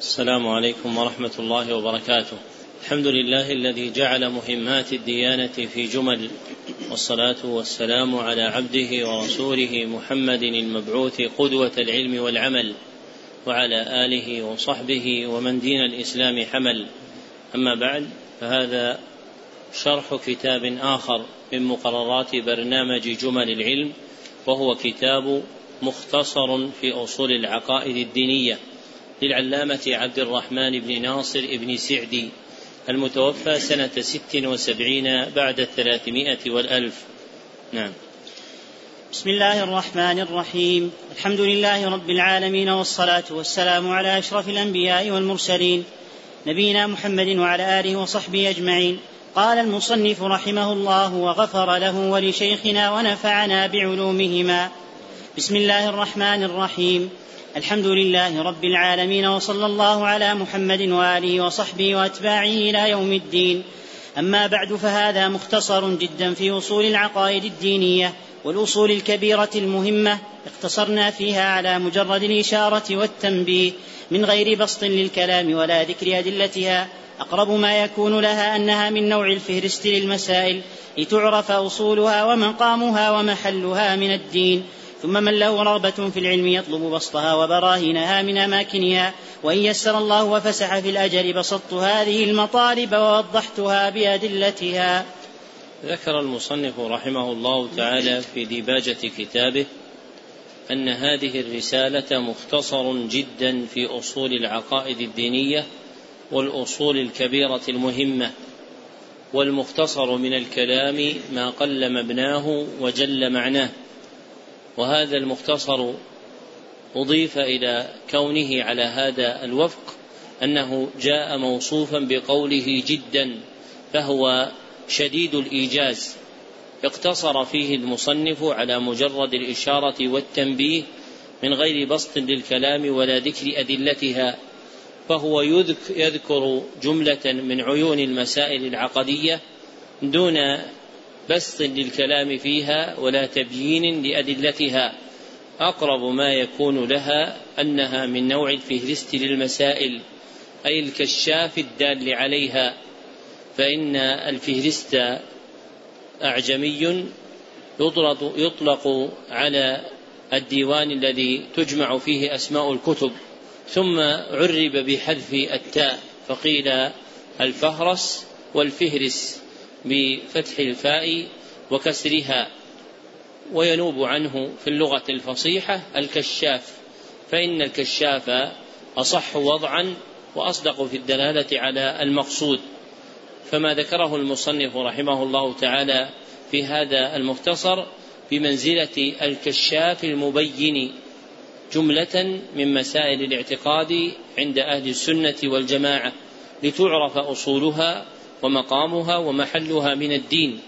السلام عليكم ورحمة الله وبركاته. الحمد لله الذي جعل مهمات الديانة في جمل والصلاة والسلام على عبده ورسوله محمد المبعوث قدوة العلم والعمل وعلى آله وصحبه ومن دين الإسلام حمل. أما بعد فهذا شرح كتاب آخر من مقررات برنامج جمل العلم وهو كتاب مختصر في أصول العقائد الدينية للعلامة عبد الرحمن بن ناصر بن سعدي المتوفى سنة ست وسبعين بعد الثلاثمائة والألف. نعم. بسم الله الرحمن الرحيم. الحمد لله رب العالمين والصلاة والسلام على أشرف الأنبياء والمرسلين نبينا محمد وعلى آله وصحبه أجمعين. قال المصنف رحمه الله وغفر له ولشيخنا ونفعنا بعلومهما. بسم الله الرحمن الرحيم. الحمد لله رب العالمين وصلى الله على محمد وآله وصحبه وأتباعه إلى يوم الدين. أما بعد فهذا مختصر جدا في أصول العقائد الدينية والأصول الكبيرة المهمة اقتصرنا فيها على مجرد الإشارة والتنبيه من غير بسط للكلام ولا ذكر أدلتها. أقرب ما يكون لها أنها من نوع الفهرست للمسائل لتعرف أصولها ومقامها ومحلها من الدين. ثم من له رغبة في العلم يطلب بسطها وبراهينها من أماكنها وإن يسر الله وفسح في الأجل بسطت هذه المطالب ووضحتها بأدلتها. ذكر المصنف رحمه الله تعالى في ديباجة كتابه أن هذه الرسالة مختصر جدا في أصول العقائد الدينية والأصول الكبيرة المهمة والمختصر من الكلام ما قل مبناه وجل معناه. وهذا المختصر أضيف إلى كونه على هذا الوفق أنه جاء موصوفا بقوله جدا فهو شديد الإيجاز. اقتصر فيه المصنف على مجرد الإشارة والتنبيه من غير بسط للكلام ولا ذكر أدلتها فهو يذكر جملة من عيون المسائل العقدية دون بسط للكلام فيها ولا تبيين لأدلتها. أقرب ما يكون لها أنها من نوع الفهرست للمسائل أي الكشاف الدال عليها. فإن الفهرست أعجمي يطلق على الديوان الذي تجمع فيه أسماء الكتب. ثم عرب بحذف التاء فقيل الفهرس والفهرس. بفتح الفاء وكسرها وينوب عنه في اللغة الفصيحة الكشاف. فإن الكشاف أصح وضعا وأصدق في الدلالة على المقصود. فما ذكره المصنف رحمه الله تعالى في هذا المختصر بمنزلة الكشاف المبين جملة من مسائل الاعتقاد عند أهل السنة والجماعة لتعرف أصولها ومقامها ومحلها من الدين.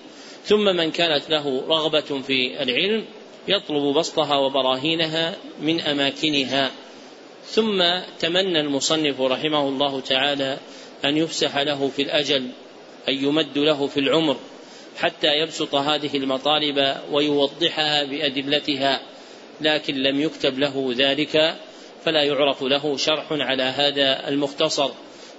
ثم من كانت له رغبة في العلم يطلب بسطها وبراهينها من أماكنها. ثم تمنى المصنف رحمه الله تعالى أن يفسح له في الأجل أن يمد له في العمر حتى يبسط هذه المطالب ويوضحها بأدلتها. لكن لم يكتب له ذلك فلا يعرف له شرح على هذا المختصر.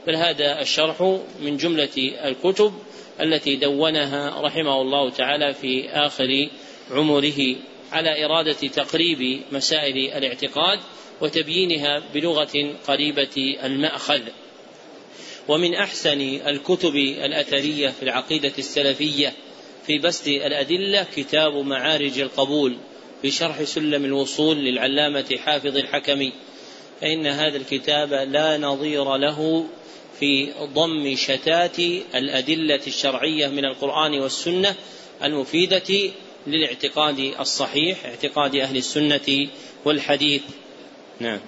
بل هذا الشرح من جملة الكتب التي دونها رحمه الله تعالى في آخر عمره على إرادة تقريب مسائل الاعتقاد وتبيينها بلغة قريبة المأخذ. ومن أحسن الكتب الأثرية في العقيدة السلفية في بسط الأدلة كتاب معارج القبول في شرح سلم الوصول للعلامة حافظ الحكمي فإن هذا الكتاب لا نظير له في ضم شتات الأدلة الشرعية من القرآن والسنة المفيدة للاعتقاد الصحيح اعتقاد أهل السنة والحديث. نعم.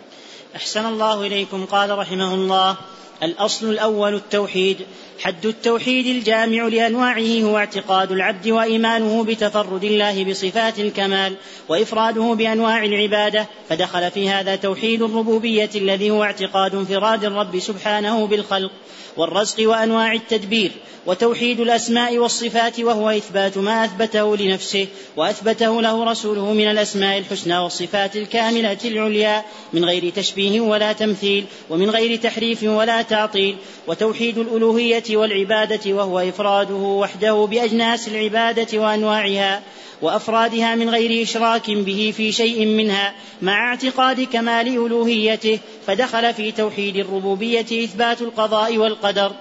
أحسن الله إليكم. قال رحمه الله الأصل الأول التوحيد حد التوحيد الجامع لأنواعه هو اعتقاد العبد وإيمانه بتفرد الله بصفات الكمال وإفراده بأنواع العبادة فدخل في هذا توحيد الربوبية الذي هو اعتقاد انفراد الرب سبحانه بالخلق والرزق وأنواع التدبير وتوحيد الأسماء والصفات وهو إثبات ما أثبته لنفسه وأثبته له رسوله من الأسماء الحسنى والصفات الكاملة العليا من غير تشبيه ولا تمثيل ومن غير تحريف ولا تعطيل وتوحيد الألوهية والعبادة وهو إفراده وحده بأجناس العبادة وأنواعها وأفرادها من غير إشراك به في شيء منها مع اعتقاد كمال ألوهيته فدخل في توحيد الربوبية إثبات القضاء والقدر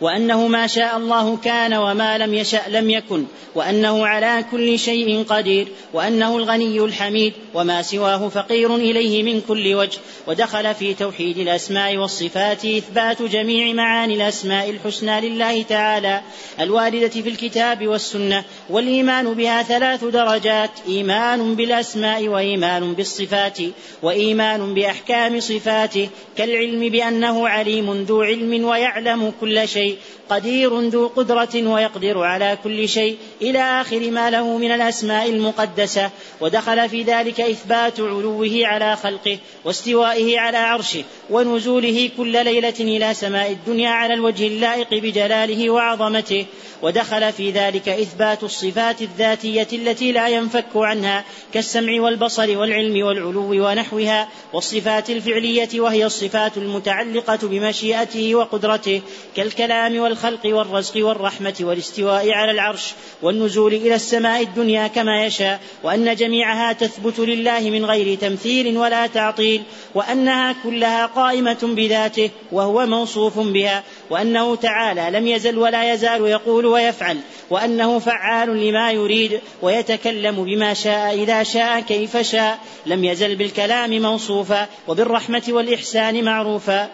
وأنه ما شاء الله كان وما لم يشأ لم يكن وأنه على كل شيء قدير وأنه الغني الحميد وما سواه فقير إليه من كل وجه ودخل في توحيد الأسماء والصفات إثبات جميع معاني الأسماء الحسنى لله تعالى الواردة في الكتاب والسنة والإيمان بها ثلاث درجات إيمان بالأسماء وإيمان بالصفات وإيمان بأحكام صفاته كالعلم بأنه عليم ذو علم ويعلم كل شيء قدير ذو قدرة ويقدر على كل شيء إلى آخر ما له من الأسماء المقدسة ودخل في ذلك إثبات علوه على خلقه واستوائه على عرشه ونزوله كل ليلة إلى سماء الدنيا على الوجه اللائق بجلاله وعظمته. ودخل في ذلك إثبات الصفات الذاتية التي لا ينفك عنها كالسمع والبصر والعلم والعلو ونحوها والصفات الفعلية وهي الصفات المتعلقة بمشيئته وقدرته كالكلام والخلق والرزق والرحمة والاستواء على العرش والنزول إلى السماء الدنيا كما يشاء وأن جميعها تثبت لله من غير تمثيل ولا تعطيل وأنها كلها قائمة بذاته وهو موصوف بها وأنه تعالى لم يزل ولا يزال يقول ويفعل وأنه فعال لما يريد ويتكلم بما شاء إذا شاء كيف شاء لم يزل بالكلام موصوفا وبالرحمة والإحسان معروفا.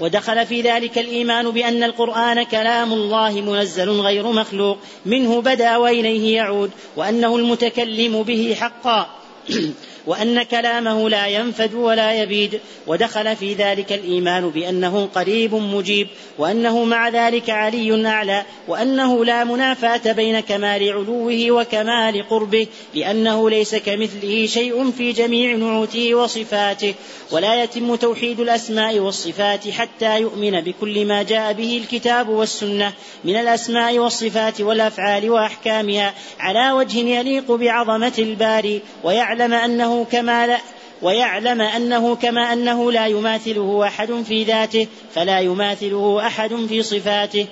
ودخل في ذلك الإيمان بأن القرآن كلام الله منزل غير مخلوق. منه بدأ وإليه يعود وأنه المتكلم به حقا. وأن كلامه لا ينفد ولا يبيد ودخل في ذلك الإيمان بأنه قريب مجيب وأنه مع ذلك علي أعلى وأنه لا منافاة بين كمال علوه وكمال قربه لأنه ليس كمثله شيء في جميع نعوته وصفاته ولا يتم توحيد الأسماء والصفات حتى يؤمن بكل ما جاء به الكتاب والسنة من الأسماء والصفات والأفعال وأحكامها على وجه يليق بعظمة الباري ويعلم أنه أنه كما لا ويعلم أنه كما أنه لا يماثله أحد في ذاته فلا يماثله أحد في صفاته.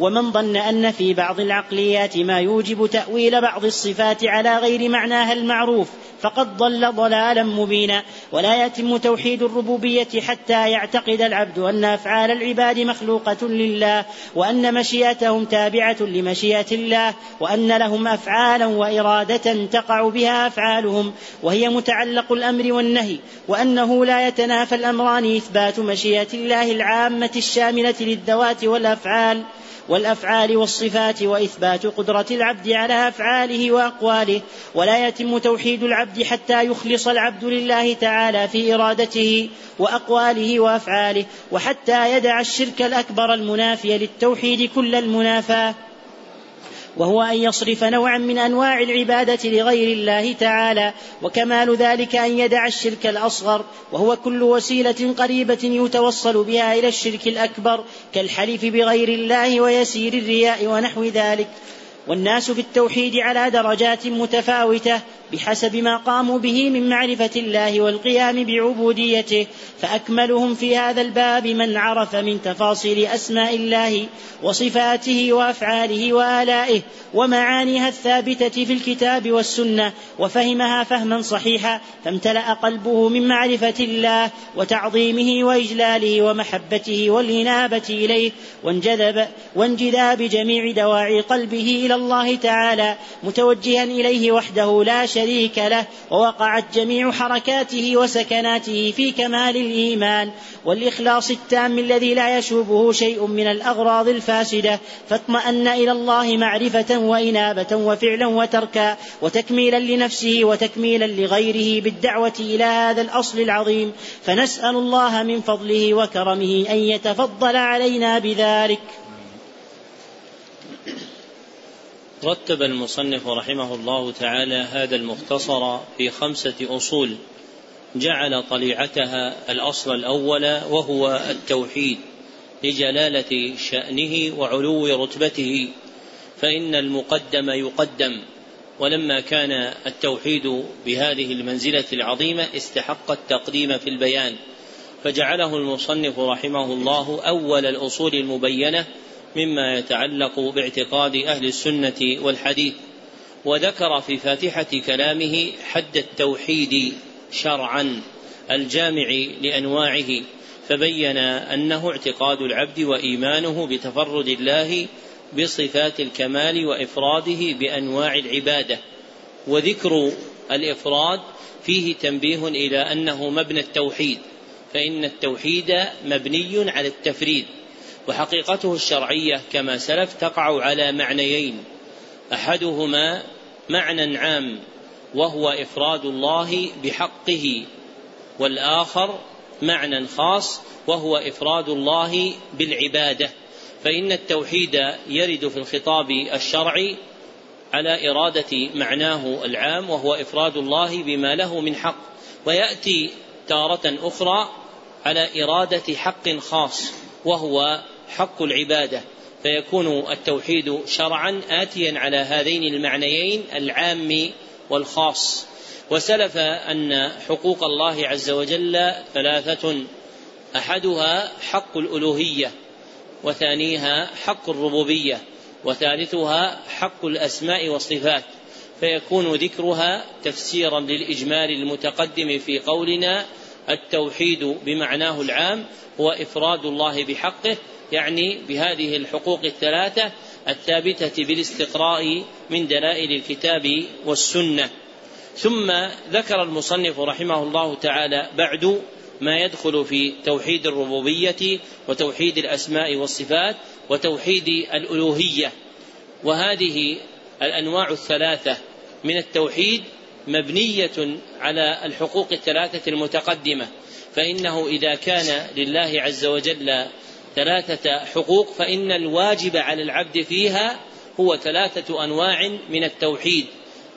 ومن ظن أن في بعض العقليات ما يوجب تأويل بعض الصفات على غير معناها المعروف فقد ضل ضلالا مبينا. ولا يتم توحيد الربوبية حتى يعتقد العبد أن أفعال العباد مخلوقة لله وأن مشيئتهم تابعة لمشيئة الله وأن لهم أفعالا وإرادة تقع بها أفعالهم وهي متعلق الأمر والنهي وأنه لا يتنافى الأمران إثبات مشيئة الله العامة الشاملة للذوات والأفعال. والأفعال والصفات وإثبات قدرة العبد على أفعاله وأقواله ولا يتم توحيد العبد حتى يخلص العبد لله تعالى في إرادته وأقواله وأفعاله وحتى يدع الشرك الأكبر المنافي للتوحيد كل المنافاه وهو أن يصرف نوعا من أنواع العبادة لغير الله تعالى وكمال ذلك أن يدع الشرك الأصغر وهو كل وسيلة قريبة يتوصل بها إلى الشرك الأكبر كالحلف بغير الله ويسير الرياء ونحو ذلك. والناس في التوحيد على درجات متفاوتة بحسب ما قاموا به من معرفة الله والقيام بعبوديته فأكملهم في هذا الباب من عرف من تفاصيل أسماء الله وصفاته وأفعاله وآلائه ومعانيها الثابتة في الكتاب والسنة وفهمها فهما صحيحا فامتلأ قلبه من معرفة الله وتعظيمه وإجلاله ومحبته والإنابة إليه وانجذب وانجذاب جميع دواعي قلبه إلى الله تعالى متوجها إليه وحده لا شريك شريك له ووقعت جميع حركاته وسكناته في كمال الإيمان. والإخلاص التام الذي لا يشوبه شيء من الأغراض الفاسدة. فاطمأن إلى الله معرفة وإنابة وفعلا وتركا وتكميلا لنفسه وتكميلا لغيره بالدعوة إلى هذا الأصل العظيم. فنسأل الله من فضله وكرمه أن يتفضل علينا بذلك. رتب المصنف رحمه الله تعالى هذا المختصر في خمسة أصول. جعل طليعتها الأصل الأول وهو التوحيد لجلالة شأنه وعلو رتبته فإن المقدم يقدم. ولما كان التوحيد بهذه المنزلة العظيمة استحق التقديم في البيان فجعله المصنف رحمه الله أول الأصول المبينة مما يتعلق باعتقاد أهل السنة والحديث وذكر في فاتحة كلامه حد التوحيد شرعا الجامع لأنواعه فبين أنه اعتقاد العبد وإيمانه بتفرد الله بصفات الكمال وإفراده بأنواع العبادة وذكر الإفراد فيه تنبيه إلى أنه مبنى التوحيد فإن التوحيد مبني على التفريد. وحقيقته الشرعية كما سلف تقع على معنيين. أحدهما معنى عام وهو إفراد الله بحقه والآخر معنى خاص وهو إفراد الله بالعبادة. فإن التوحيد يرد في الخطاب الشرعي على إرادة معناه العام وهو إفراد الله بما له من حق. ويأتي تارة أخرى على إرادة حق خاص وهو حق العبادة فيكون التوحيد شرعا آتيا على هذين المعنيين العام والخاص. وسلف أن حقوق الله عز وجل ثلاثة أحدها حق الألوهية وثانيها حق الربوبية وثالثها حق الأسماء والصفات. فيكون ذكرها تفسيرا للإجمال المتقدم في قولنا التوحيد بمعناه العام هو إفراد الله بحقه يعني بهذه الحقوق الثلاثة الثابتة بالاستقراء من دلائل الكتاب والسنة. ثم ذكر المصنف رحمه الله تعالى بعد ما يدخل في توحيد الربوبية وتوحيد الأسماء والصفات وتوحيد الألوهية. وهذه الأنواع الثلاثة من التوحيد مبنية على الحقوق الثلاثة المتقدمة. فإنه إذا كان لله عز وجل ثلاثة حقوق فإن الواجب على العبد فيها هو ثلاثة أنواع من التوحيد.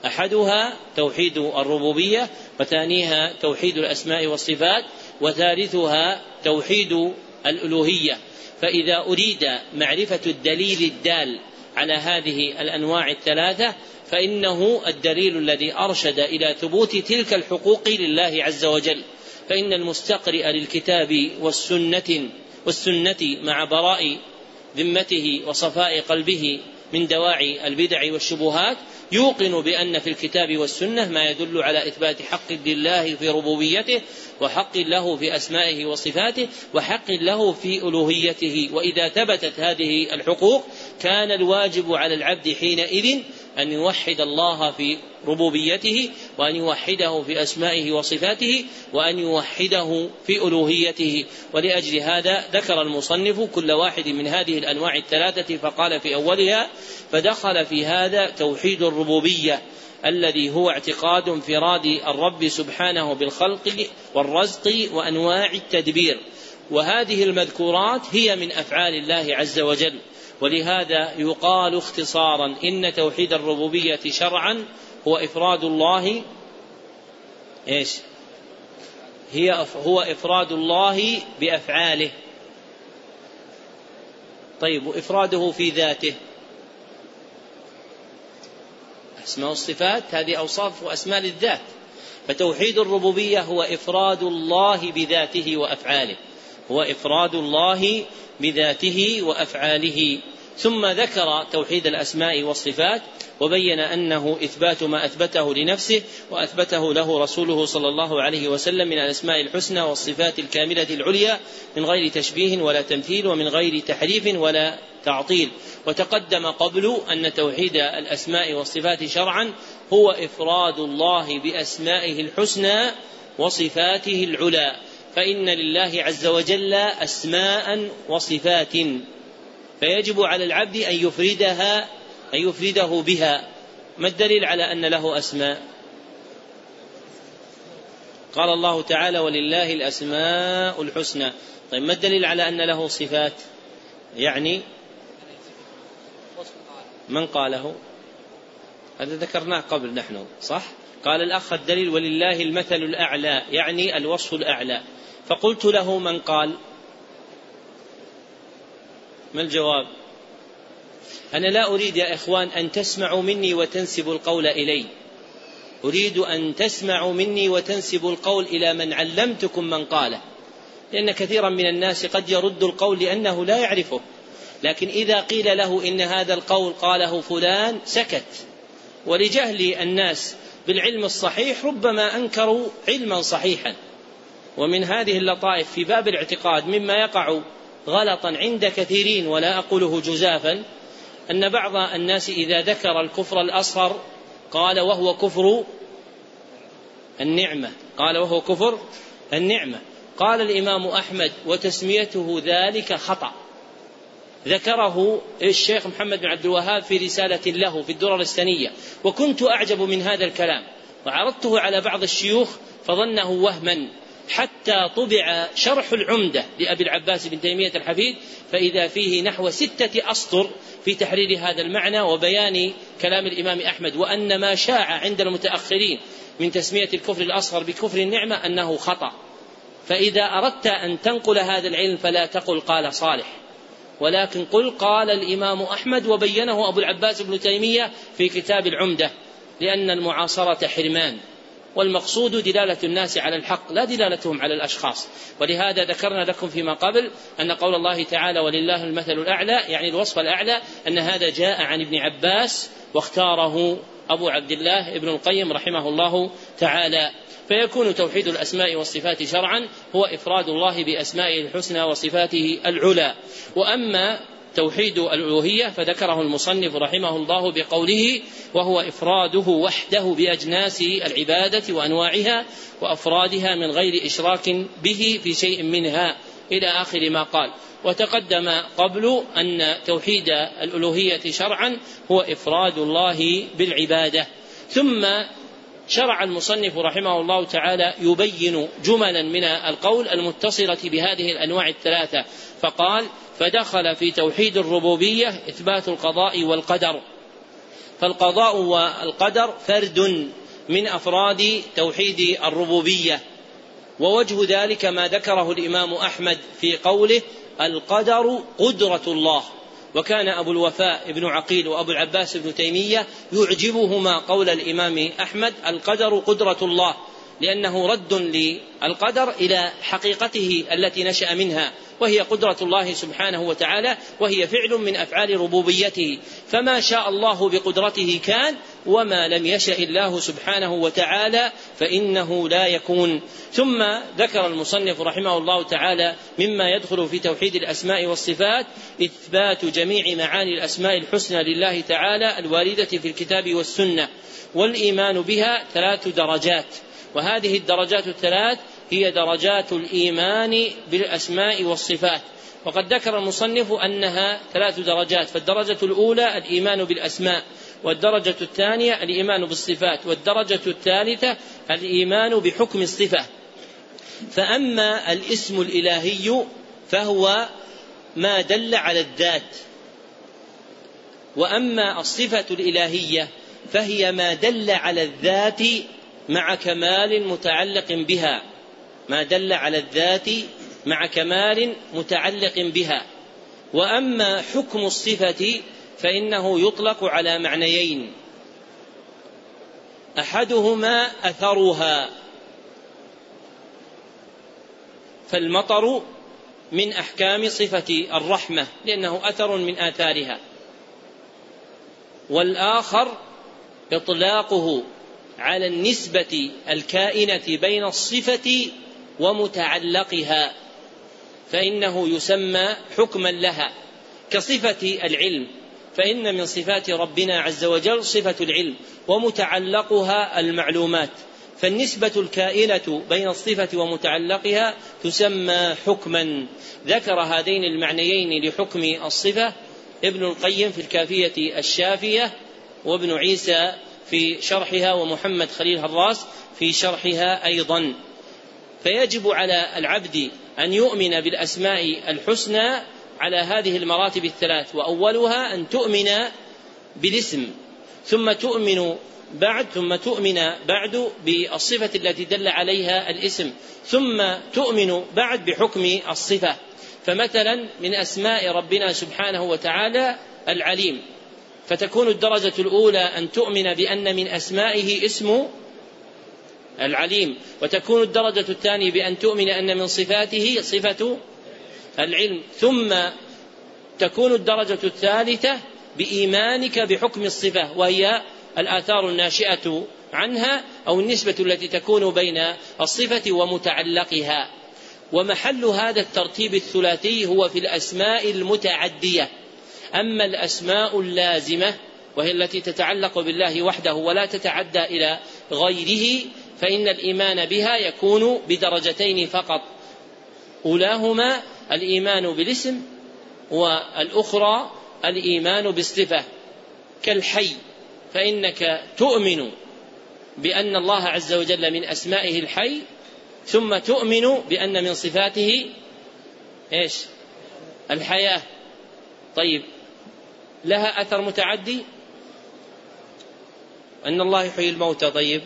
أحدها توحيد الربوبية وثانيها توحيد الأسماء والصفات وثالثها توحيد الألوهية. فإذا أريد معرفة الدليل الدال على هذه الأنواع الثلاثة فإنه الدليل الذي أرشد إلى ثبوت تلك الحقوق لله عز وجل. فإن المستقرئ للكتاب والسنة والسنة مع براء ذمته وصفاء قلبه من دواعي البدع والشبهات يوقن بأن في الكتاب والسنة ما يدل على إثبات حق لله في ربوبيته وحق له في أسمائه وصفاته وحق له في ألوهيته. وإذا ثبتت هذه الحقوق كان الواجب على العبد حينئذ أن يوحد الله في ربوبيته وأن يوحده في أسمائه وصفاته وأن يوحده في ألوهيته. ولأجل هذا ذكر المصنف كل واحد من هذه الأنواع الثلاثة فقال في أولها فدخل في هذا توحيد الربوبية الذي هو اعتقاد انفراد الرب سبحانه بالخلق والرزق وأنواع التدبير. وهذه المذكورات هي من أفعال الله عز وجل. ولهذا يقال اختصارا إن توحيد الربوبية شرعا هو إفراد الله إيش؟ هي هو إفراد الله بأفعاله. طيب وإفراده في ذاته. أسماء والصفات هذه أوصاف وأسماء للذات. فتوحيد الربوبية هو إفراد الله بذاته وأفعاله. هو إفراد الله بذاته وأفعاله. ثم ذكر توحيد الأسماء والصفات وبين أنه إثبات ما أثبته لنفسه وأثبته له رسوله صلى الله عليه وسلم من الأسماء الحسنى والصفات الكاملة العليا من غير تشبيه ولا تمثيل ومن غير تحريف ولا تعطيل. وتقدم قبل أن توحيد الأسماء والصفات شرعا هو إفراد الله بأسمائه الحسنى وصفاته العلى فإن لله عز وجل أسماء وصفات. فيجب على العبد أن يفردها أن يفرده بها. ما الدليل على أن له أسماء؟ قال الله تعالى ولله الأسماء الحسنى. طيب ما الدليل على أن له صفات؟ يعني من قاله؟ هذا ذكرناه قبل نحن صح؟ قال الأخ الدليل ولله المثل الأعلى يعني الوصف الأعلى. فقلت له من قال؟ ما الجواب؟ أنا لا أريد يا إخوان أن تسمعوا مني وتنسبوا القول إلي. أريد أن تسمعوا مني وتنسبوا القول إلى من علمتكم من قاله. لأن كثيرا من الناس قد يرد القول لأنه لا يعرفه. لكن إذا قيل له إن هذا القول قاله فلان سكت. ولجهل الناس بالعلم الصحيح ربما أنكروا علما صحيحا. ومن هذه اللطائف في باب الاعتقاد مما يقع غلطا عند كثيرين ولا أقوله جزافا أن بعض الناس إذا ذكر الكفر الأصغر قال وهو كفر النعمة قال وهو كفر النعمة. قال الإمام أحمد وتسميته ذلك خطأ. ذكره الشيخ محمد بن عبد الوهاب في رسالة له في الدرر السنية. وكنت أعجب من هذا الكلام وعرضته على بعض الشيوخ فظنه وهما. حتى طبع شرح العمدة لأبي العباس بن تيمية الحفيد فإذا فيه نحو ستة أسطر في تحرير هذا المعنى وبيان كلام الإمام أحمد وأن ما شاع عند المتأخرين من تسمية الكفر الأصغر بكفر النعمة أنه خطأ. فإذا أردت أن تنقل هذا العلم فلا تقل قال صالح. ولكن قل قال الإمام أحمد وبينه أبو العباس بن تيمية في كتاب العمدة لأن المعاصرة حرمان. والمقصود دلالة الناس على الحق لا دلالتهم على الأشخاص. ولهذا ذكرنا لكم فيما قبل أن قول الله تعالى ولله المثل الأعلى يعني الوصف الأعلى أن هذا جاء عن ابن عباس واختاره أبو عبد الله ابن القيم رحمه الله تعالى. فيكون توحيد الأسماء والصفات شرعا هو إفراد الله بأسمائه الحسنى وصفاته العلى. وأما توحيد الألوهية فذكره المصنف رحمه الله بقوله وهو إفراده وحده بأجناس العبادة وأنواعها وأفرادها من غير إشراك به في شيء منها. إلى آخر ما قال وتقدم قبل أن توحيد الألوهية شرعا هو إفراد الله بالعبادة. ثم شرع المصنف رحمه الله تعالى يبين جملا من القول المتصلة بهذه الأنواع الثلاثة فقال فدخل في توحيد الربوبية إثبات القضاء والقدر. فالقضاء والقدر فرد من أفراد توحيد الربوبية. ووجه ذلك ما ذكره الإمام أحمد في قوله القدر قدرة الله. وكان أبو الوفاء بن عقيل وأبو العباس بن تيمية يعجبهما قول الإمام أحمد القدر قدرة الله لأنه رد للقدر إلى حقيقته التي نشأ منها. وهي قدرة الله سبحانه وتعالى وهي فعل من أفعال ربوبيته. فما شاء الله بقدرته كان وما لم يشأ الله سبحانه وتعالى فإنه لا يكون. ثم ذكر المصنف رحمه الله تعالى مما يدخل في توحيد الأسماء والصفات إثبات جميع معاني الأسماء الحسنى لله تعالى الواردة في الكتاب والسنة والإيمان بها ثلاث درجات. وهذه الدرجات الثلاث هي درجات الإيمان بالأسماء والصفات. وقد ذكر المصنف أنها ثلاث درجات فالدرجة الأولى الإيمان بالأسماء والدرجة الثانية الإيمان بالصفات والدرجة الثالثة الإيمان بحكم الصفة. فأما الاسم الإلهي فهو ما دل على الذات. وأما الصفة الإلهية فهي ما دل على الذات مع كمال متعلق بها. ما دل على الذات مع كمال متعلق بها. وأما حكم الصفة فإنه يطلق على معنيين. أحدهما أثرها. فالمطر من أحكام صفة الرحمة لأنه أثر من آثارها. والآخر إطلاقه على النسبة الكائنة بين الصفة ومتعلقها فإنه يسمى حكما لها كصفة العلم فإن من صفات ربنا عز وجل صفة العلم ومتعلقها المعلومات فالنسبة الكائنة بين الصفة ومتعلقها تسمى حكما. ذكر هذين المعنيين لحكم الصفة ابن القيم في الكافية الشافية وابن عيسى في شرحها ومحمد خليل هراس في شرحها أيضا. فيجب على العبد أن يؤمن بالأسماء الحسنى على هذه المراتب الثلاث وأولها أن تؤمن بالاسم ثم تؤمن بعد ثم تؤمن بعد بالصفة التي دل عليها الاسم ثم تؤمن بعد بحكم الصفة. فمثلا من أسماء ربنا سبحانه وتعالى العليم فتكون الدرجة الأولى أن تؤمن بأن من أسمائه اسم العليم وتكون الدرجة الثانية بأن تؤمن أن من صفاته صفة العلم. ثم تكون الدرجة الثالثة بإيمانك بحكم الصفة وهي الآثار الناشئة عنها أو النسبة التي تكون بين الصفة ومتعلقها. ومحل هذا الترتيب الثلاثي هو في الأسماء المتعدية. أما الأسماء اللازمة وهي التي تتعلق بالله وحده ولا تتعدى إلى غيره فإن الإيمان بها يكون بدرجتين فقط. أولاهما الإيمان بالاسم والأخرى الإيمان بالصفة كالحي. فإنك تؤمن بأن الله عز وجل من أسمائه الحي ثم تؤمن بأن من صفاته إيش؟ الحياة. طيب لها أثر متعدي؟ أن الله يحيي الموتى. طيب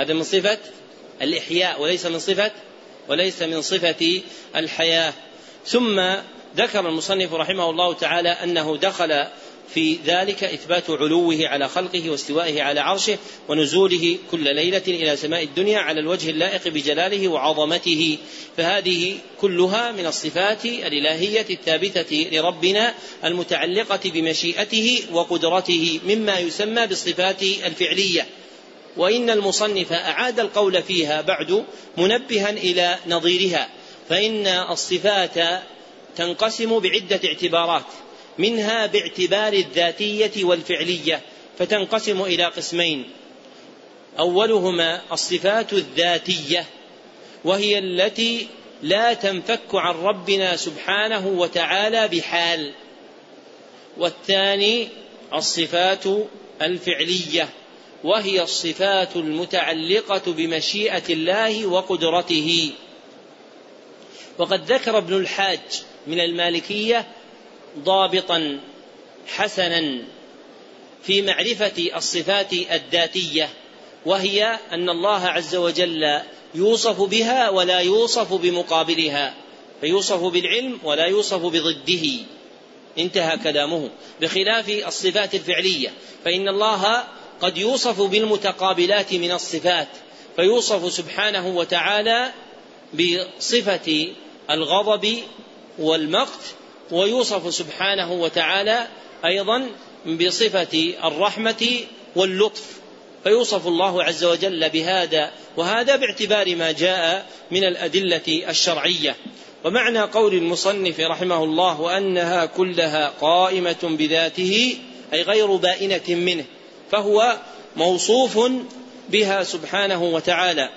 هذا من صفة الإحياء وليس من صفة وليس من صفة الحياة. ثم ذكر المصنف رحمه الله تعالى أنه دخل في ذلك إثبات علوه على خلقه واستوائه على عرشه ونزوله كل ليلة إلى سماء الدنيا على الوجه اللائق بجلاله وعظمته. فهذه كلها من الصفات الإلهية الثابتة لربنا المتعلقة بمشيئته وقدرته مما يسمى بالصفات الفعلية. وإن المصنف أعاد القول فيها بعد منبها إلى نظيرها فإن الصفات تنقسم بعدة اعتبارات منها باعتبار الذاتية والفعلية فتنقسم إلى قسمين. أولهما الصفات الذاتية وهي التي لا تنفك عن ربنا سبحانه وتعالى بحال والثاني الصفات الفعلية. وهي الصفات المتعلقة بمشيئة الله وقدرته. وقد ذكر ابن الحاج من المالكية ضابطا حسنا في معرفة الصفات الذاتية وهي أن الله عز وجل يوصف بها ولا يوصف بمقابلها فيوصف بالعلم ولا يوصف بضده. انتهى كلامه. بخلاف الصفات الفعلية فإن الله قد يوصف بالمتقابلات من الصفات فيوصف سبحانه وتعالى بصفة الغضب والمقت ويوصف سبحانه وتعالى أيضا بصفة الرحمة واللطف فيوصف الله عز وجل بهذا وهذا باعتبار ما جاء من الأدلة الشرعية. ومعنى قول المصنف رحمه الله وانها كلها قائمة بذاته أي غير بائنة منه. فهو موصوف بها سبحانه وتعالى.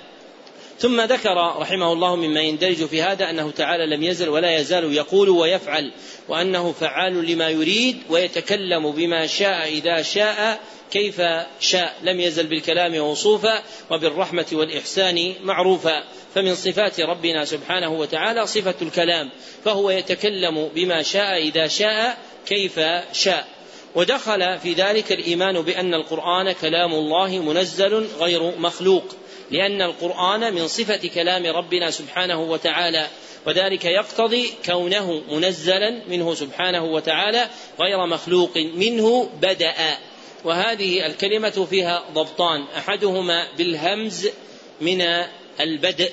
ثم ذكر رحمه الله مما يندرج في هذا أنه تعالى لم يزل ولا يزال يقول ويفعل وأنه فعال لما يريد ويتكلم بما شاء إذا شاء كيف شاء. لم يزل بالكلام موصوفا وبالرحمة والإحسان معروفا. فمن صفات ربنا سبحانه وتعالى صفة الكلام فهو يتكلم بما شاء إذا شاء كيف شاء. ودخل في ذلك الإيمان بأن القرآن كلام الله منزل غير مخلوق لأن القرآن من صفة كلام ربنا سبحانه وتعالى وذلك يقتضي كونه منزلا منه سبحانه وتعالى غير مخلوق منه بدأ. وهذه الكلمة فيها ضبطان أحدهما بالهمز من البدء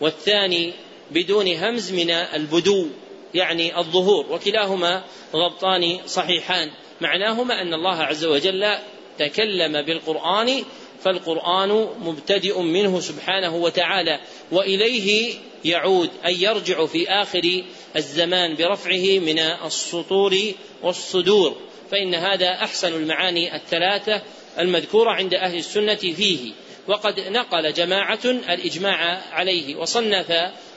والثاني بدون همز من البدو. يعني الظهور وكلاهما ضبطان صحيحان. معناهما أن الله عز وجل تكلم بالقرآن فالقرآن مبتدئ منه سبحانه وتعالى وإليه يعود أي يرجع في آخر الزمان برفعه من السطور والصدور. فإن هذا أحسن المعاني الثلاثة المذكورة عند أهل السنة فيه. وقد نقل جماعة الإجماع عليه وصنف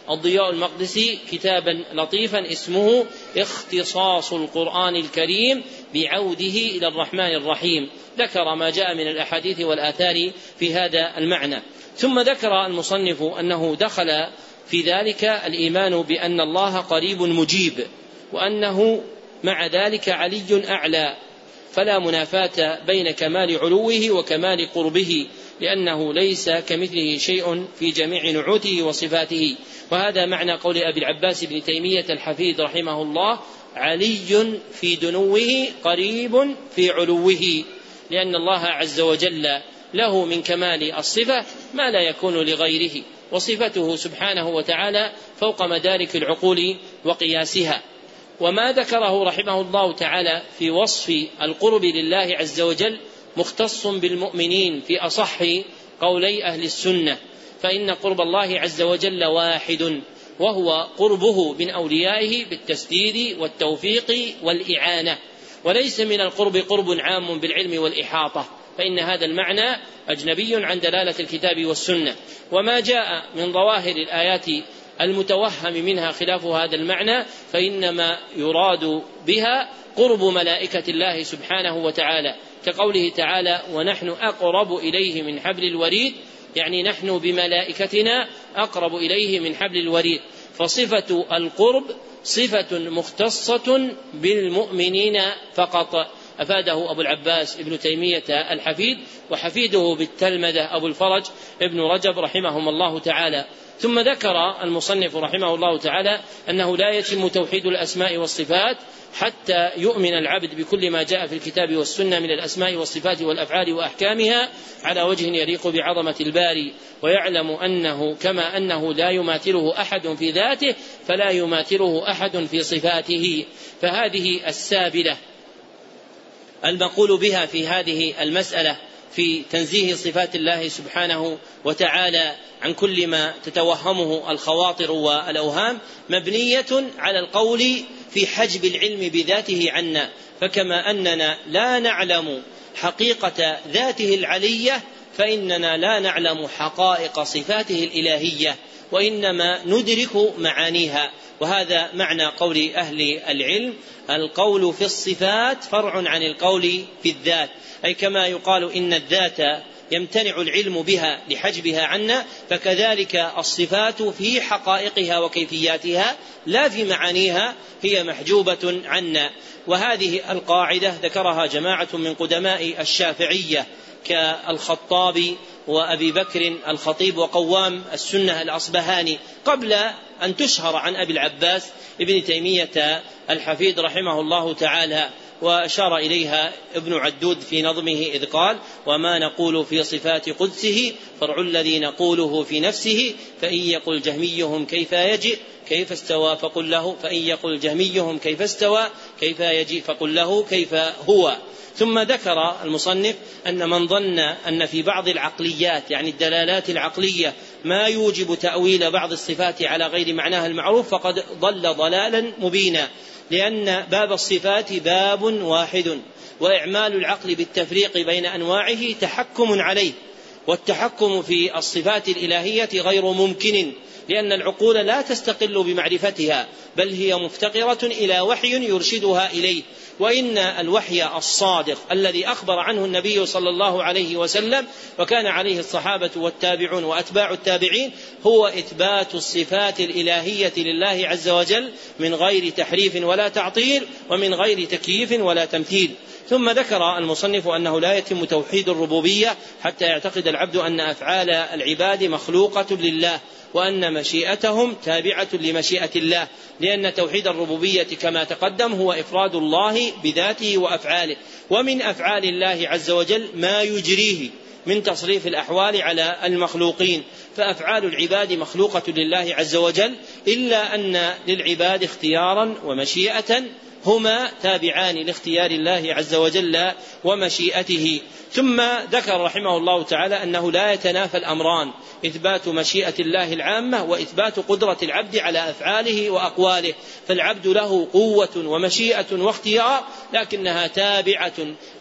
الضياء المقدسي كتابا لطيفا اسمه اختصاص القرآن الكريم بعوده إلى الرحمن الرحيم. ذكر ما جاء من الأحاديث والآثار في هذا المعنى. ثم ذكر المصنف أنه دخل في ذلك الإيمان بأن الله قريب مجيب وأنه مع ذلك علي أعلى. فلا منافاة بين كمال علوه وكمال قربه. لأنه ليس كمثله شيء في جميع نعوته وصفاته. وهذا معنى قول أبي العباس بن تيمية الحفيد رحمه الله علي في دنوه قريب في علوه. لأن الله عز وجل له من كمال الصفة ما لا يكون لغيره وصفته سبحانه وتعالى فوق مدارك العقول وقياسها. وما ذكره رحمه الله تعالى في وصف القرب لله عز وجل مختص بالمؤمنين في أصح قولي أهل السنة فإن قرب الله عز وجل واحد وهو قربه من أوليائه بالتسديد والتوفيق والإعانة. وليس من القرب قرب عام بالعلم والإحاطة فإن هذا المعنى أجنبي عن دلالة الكتاب والسنة. وما جاء من ظواهر الآيات المتوهم منها خلاف هذا المعنى فإنما يراد بها قرب ملائكة الله سبحانه وتعالى. كقوله تعالى ونحن أقرب إليه من حبل الوريد يعني نحن بملائكتنا أقرب إليه من حبل الوريد. فصفة القرب صفة مختصة بالمؤمنين فقط. أفاده أبو العباس ابن تيمية الحفيد وحفيده بالتلمذة أبو الفرج ابن رجب رحمهم الله تعالى. ثم ذكر المصنف رحمه الله تعالى أنه لا يتم توحيد الأسماء والصفات حتى يؤمن العبد بكل ما جاء في الكتاب والسنة من الأسماء والصفات والأفعال وأحكامها على وجه يليق بعظمة الباري ويعلم أنه كما أنه لا يماثله أحد في ذاته فلا يماثله أحد في صفاته. فهذه السابلة المقول بها في هذه المسألة في تنزيه صفات الله سبحانه وتعالى عن كل ما تتوهمه الخواطر والأوهام مبنية على القول في حجب العلم بذاته عنا. فكما أننا لا نعلم حقيقة ذاته العلية فإننا لا نعلم حقائق صفاته الإلهية وإنما ندرك معانيها. وهذا معنى قول أهل العلم القول في الصفات فرع عن القول في الذات. أي كما يقال إن الذات يمتنع العلم بها لحجبها عنا فكذلك الصفات في حقائقها وكيفياتها لا في معانيها هي محجوبة عنا. وهذه القاعدة ذكرها جماعة من قدماء الشافعية كالخطابي وأبي بكر الخطيب وقوام السنة الأصبهاني قبل أن تشهر عن أبي العباس ابن تيمية الحفيد رحمه الله تعالى. وأشار إليها ابن عدود في نظمه إذ قال وما نقول في صفات قدسه فرع الذي نقوله في نفسه فإن يقل جهميهم كيف يجئ كيف استوى فقل له فإن يقل جهميهم كيف استوى كيف يجيء فقل له كيف هو. ثم ذكر المصنف أن من ظن أن في بعض العقليات يعني الدلالات العقلية ما يوجب تأويل بعض الصفات على غير معناها المعروف فقد ضل ضلالا مبينا. لأن باب الصفات باب واحد وإعمال العقل بالتفريق بين أنواعه تحكم عليه والتحكم في الصفات الإلهية غير ممكن لأن العقول لا تستقل بمعرفتها بل هي مفتقرة إلى وحي يرشدها إليه. وإن الوحي الصادق الذي أخبر عنه النبي صلى الله عليه وسلم وكان عليه الصحابة والتابعون وأتباع التابعين هو إثبات الصفات الإلهية لله عز وجل من غير تحريف ولا تعطيل ومن غير تكييف ولا تمثيل. ثم ذكر المصنف أنه لا يتم توحيد الربوبية حتى يعتقد العبد أن أفعال العباد مخلوقة لله. وأن مشيئتهم تابعة لمشيئة الله لأن توحيد الربوبية كما تقدم هو إفراد الله بذاته وأفعاله. ومن أفعال الله عز وجل ما يجريه من تصريف الأحوال على المخلوقين. فأفعال العباد مخلوقة لله عز وجل إلا أن للعباد اختيارا ومشيئة هما تابعان لاختيار الله عز وجل ومشيئته. ثم ذكر رحمه الله تعالى أنه لا يتنافى الأمران إثبات مشيئة الله العامة وإثبات قدرة العبد على أفعاله وأقواله. فالعبد له قوة ومشيئة واختيار لكنها تابعة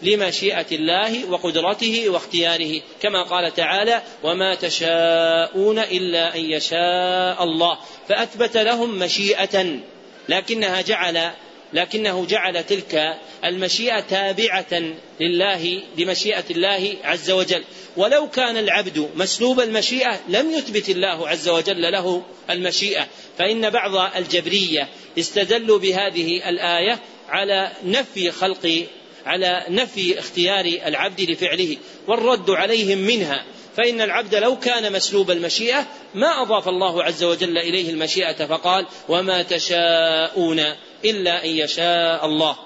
لمشيئة الله وقدرته واختياره. كما قال تعالى وما تشاءون إلا أن يشاء الله فأثبت لهم مشيئة لكنها جعل لكنه جعل تلك المشيئة تابعة لله لمشيئة الله عز وجل. ولو كان العبد مسلوب المشيئة لم يثبت الله عز وجل له المشيئة. فإن بعض الجبرية استدلوا بهذه الآية على نفي خلق على نفي اختيار العبد لفعله والرد عليهم منها. فإن العبد لو كان مسلوب المشيئة ما أضاف الله عز وجل إليه المشيئة فقال وما تشاءون إلا أن يشاء الله.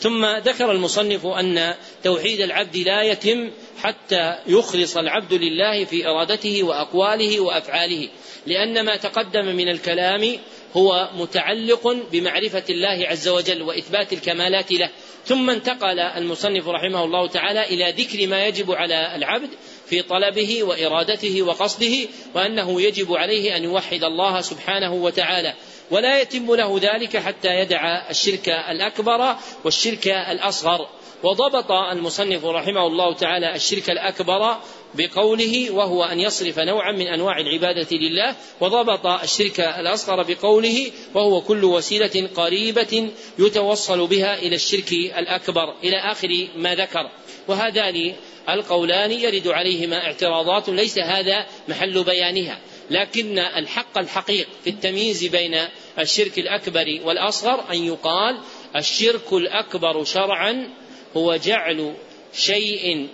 ثم ذكر المصنف أن توحيد العبد لا يتم حتى يخلص العبد لله في إرادته وأقواله وأفعاله لأن ما تقدم من الكلام هو متعلق بمعرفة الله عز وجل وإثبات الكمالات له. ثم انتقل المصنف رحمه الله تعالى إلى ذكر ما يجب على العبد في طلبه وإرادته وقصده وأنه يجب عليه أن يوحد الله سبحانه وتعالى. ولا يتم له ذلك حتى يدع الشرك الأكبر والشرك الأصغر. وضبط المصنف رحمه الله تعالى الشرك الأكبر بقوله وهو أن يصرف نوعا من أنواع العبادة لله وضبط الشرك الأصغر بقوله وهو كل وسيلة قريبة يتوصل بها إلى الشرك الأكبر إلى آخر ما ذكر. وهذان القولان يرد عليهما اعتراضات ليس هذا محل بيانها لكن الحق الحقيق في التمييز بين الشرك الأكبر والأصغر أن يقال الشرك الأكبر شرعا هو جعل شيء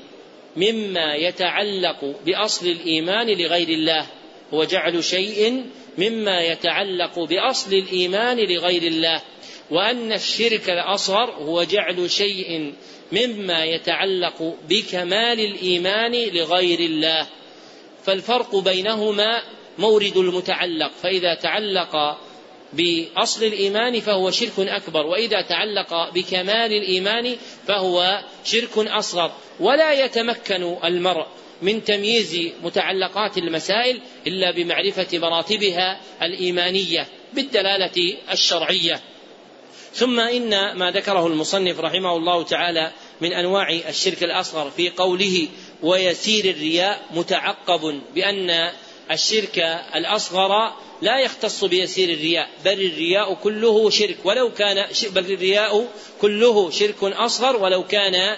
مما يتعلق بأصل الإيمان لغير الله. هو جعل شيء مما يتعلق بأصل الإيمان لغير الله. وأن الشرك الأصغر هو جعل شيء مما يتعلق بكمال الإيمان لغير الله. فالفرق بينهما مورد المتعلق. فإذا تعلق بأصل الإيمان فهو شرك أكبر وإذا تعلق بكمال الإيمان فهو شرك أصغر. ولا يتمكن المرء من تمييز متعلقات المسائل إلا بمعرفة مراتبها الإيمانية بالدلالة الشرعية. ثم إن ما ذكره المصنف رحمه الله تعالى من أنواع الشرك الأصغر في قوله ويسير الرياء متعقب بأن الشرك الأصغر لا يختص بيسير الرياء بل الرياء كله شرك. ولو كان بل الرياء كله شرك أصغر ولو كان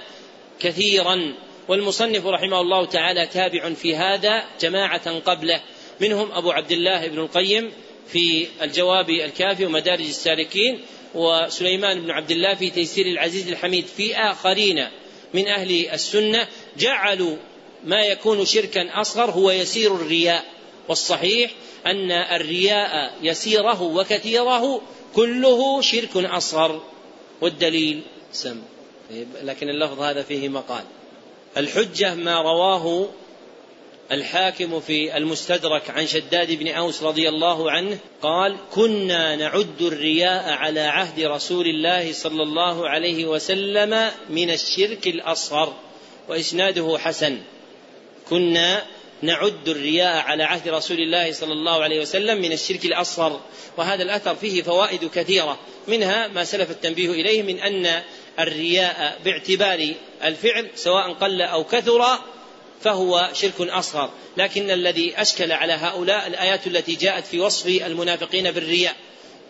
كثيرا. والمصنف رحمه الله تعالى تابع في هذا جماعة قبله. منهم أبو عبد الله بن القيم في الجواب الكافي ومدارج السالكين وسليمان بن عبد الله في تيسير العزيز الحميد في آخرين من أهل السنة. جعلوا ما يكون شركا أصغر هو يسير الرياء. والصحيح أن الرياء يسيره وكثيره كله شرك أصغر والدليل سم. لكن اللفظ هذا فيه مقال. الحجة ما رواه الحاكم في المستدرك عن شداد بن أوس رضي الله عنه قال كنا نعد الرياء على عهد رسول الله صلى الله عليه وسلم من الشرك الأصغر وإسناده حسن. كنا نعد الرياء على عهد رسول الله صلى الله عليه وسلم من الشرك الأصغر. وهذا الأثر فيه فوائد كثيرة. منها ما سلف التنبيه إليه من أن الرياء باعتبار الفعل سواء قل أو كثر فهو شرك أصغر. لكن الذي أشكل على هؤلاء الآيات التي جاءت في وصف المنافقين بالرياء.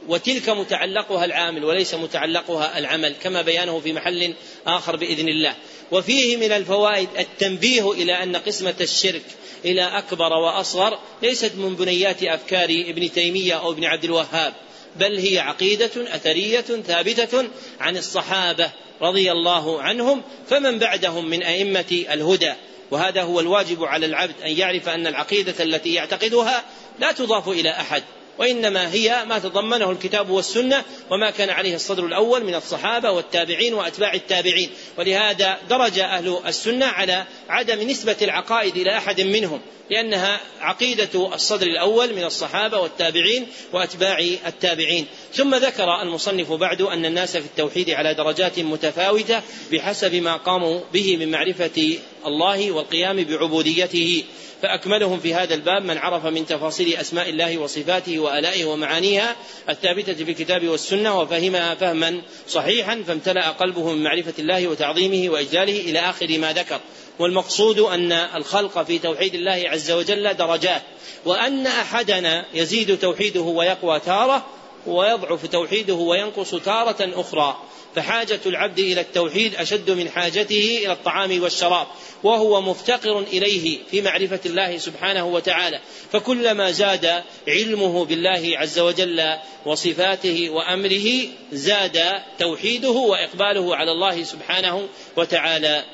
وتلك متعلقها العامل وليس متعلقها العمل كما بيانه في محل آخر بإذن الله. وفيه من الفوائد التنبيه إلى أن قسمة الشرك إلى أكبر وأصغر ليست من بنيات أفكار ابن تيمية أو ابن عبد الوهاب بل هي عقيدة أثرية ثابتة عن الصحابة رضي الله عنهم فمن بعدهم من أئمة الهدى. وهذا هو الواجب على العبد أن يعرف أن العقيدة التي يعتقدها لا تضاف إلى أحد. وإنما هي ما تضمنه الكتاب والسنة وما كان عليه الصدر الأول من الصحابة والتابعين وأتباع التابعين. ولهذا درج أهل السنة على عدم نسبة العقائد إلى أحد منهم لأنها عقيدة الصدر الأول من الصحابة والتابعين وأتباع التابعين. ثم ذكر المصنف بعد أن الناس في التوحيد على درجات متفاوتة بحسب ما قاموا به من معرفة الله والقيام بعبوديته فأكملهم في هذا الباب من عرف من تفاصيل أسماء الله وصفاته وآلائه ومعانيها الثابتة في الكتاب والسنة وفهمها فهما صحيحا فامتلأ قلبه من معرفة الله وتعظيمه وإجلاله إلى آخر ما ذكر. والمقصود أن الخلق في توحيد الله عز وجل درجات وأن أحدنا يزيد توحيده ويقوى تارة ويضعف توحيده وينقص تارة أخرى. فحاجة العبد إلى التوحيد أشد من حاجته إلى الطعام والشراب وهو مفتقر إليه في معرفة الله سبحانه وتعالى. فكلما زاد علمه بالله عز وجل وصفاته وأمره زاد توحيده وإقباله على الله سبحانه وتعالى.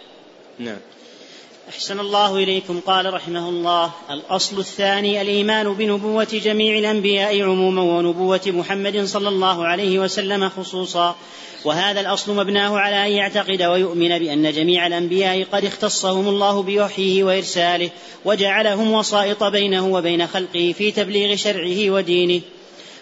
نعم. أحسن الله إليكم. قال رحمه الله الأصل الثاني الإيمان بنبوة جميع الأنبياء عموما ونبوة محمد صلى الله عليه وسلم خصوصا. وهذا الأصل مبناه على أن يعتقد ويؤمن بأن جميع الأنبياء قد اختصهم الله بوحيه وإرساله وجعلهم وسائط بينه وبين خلقه في تبليغ شرعه ودينه.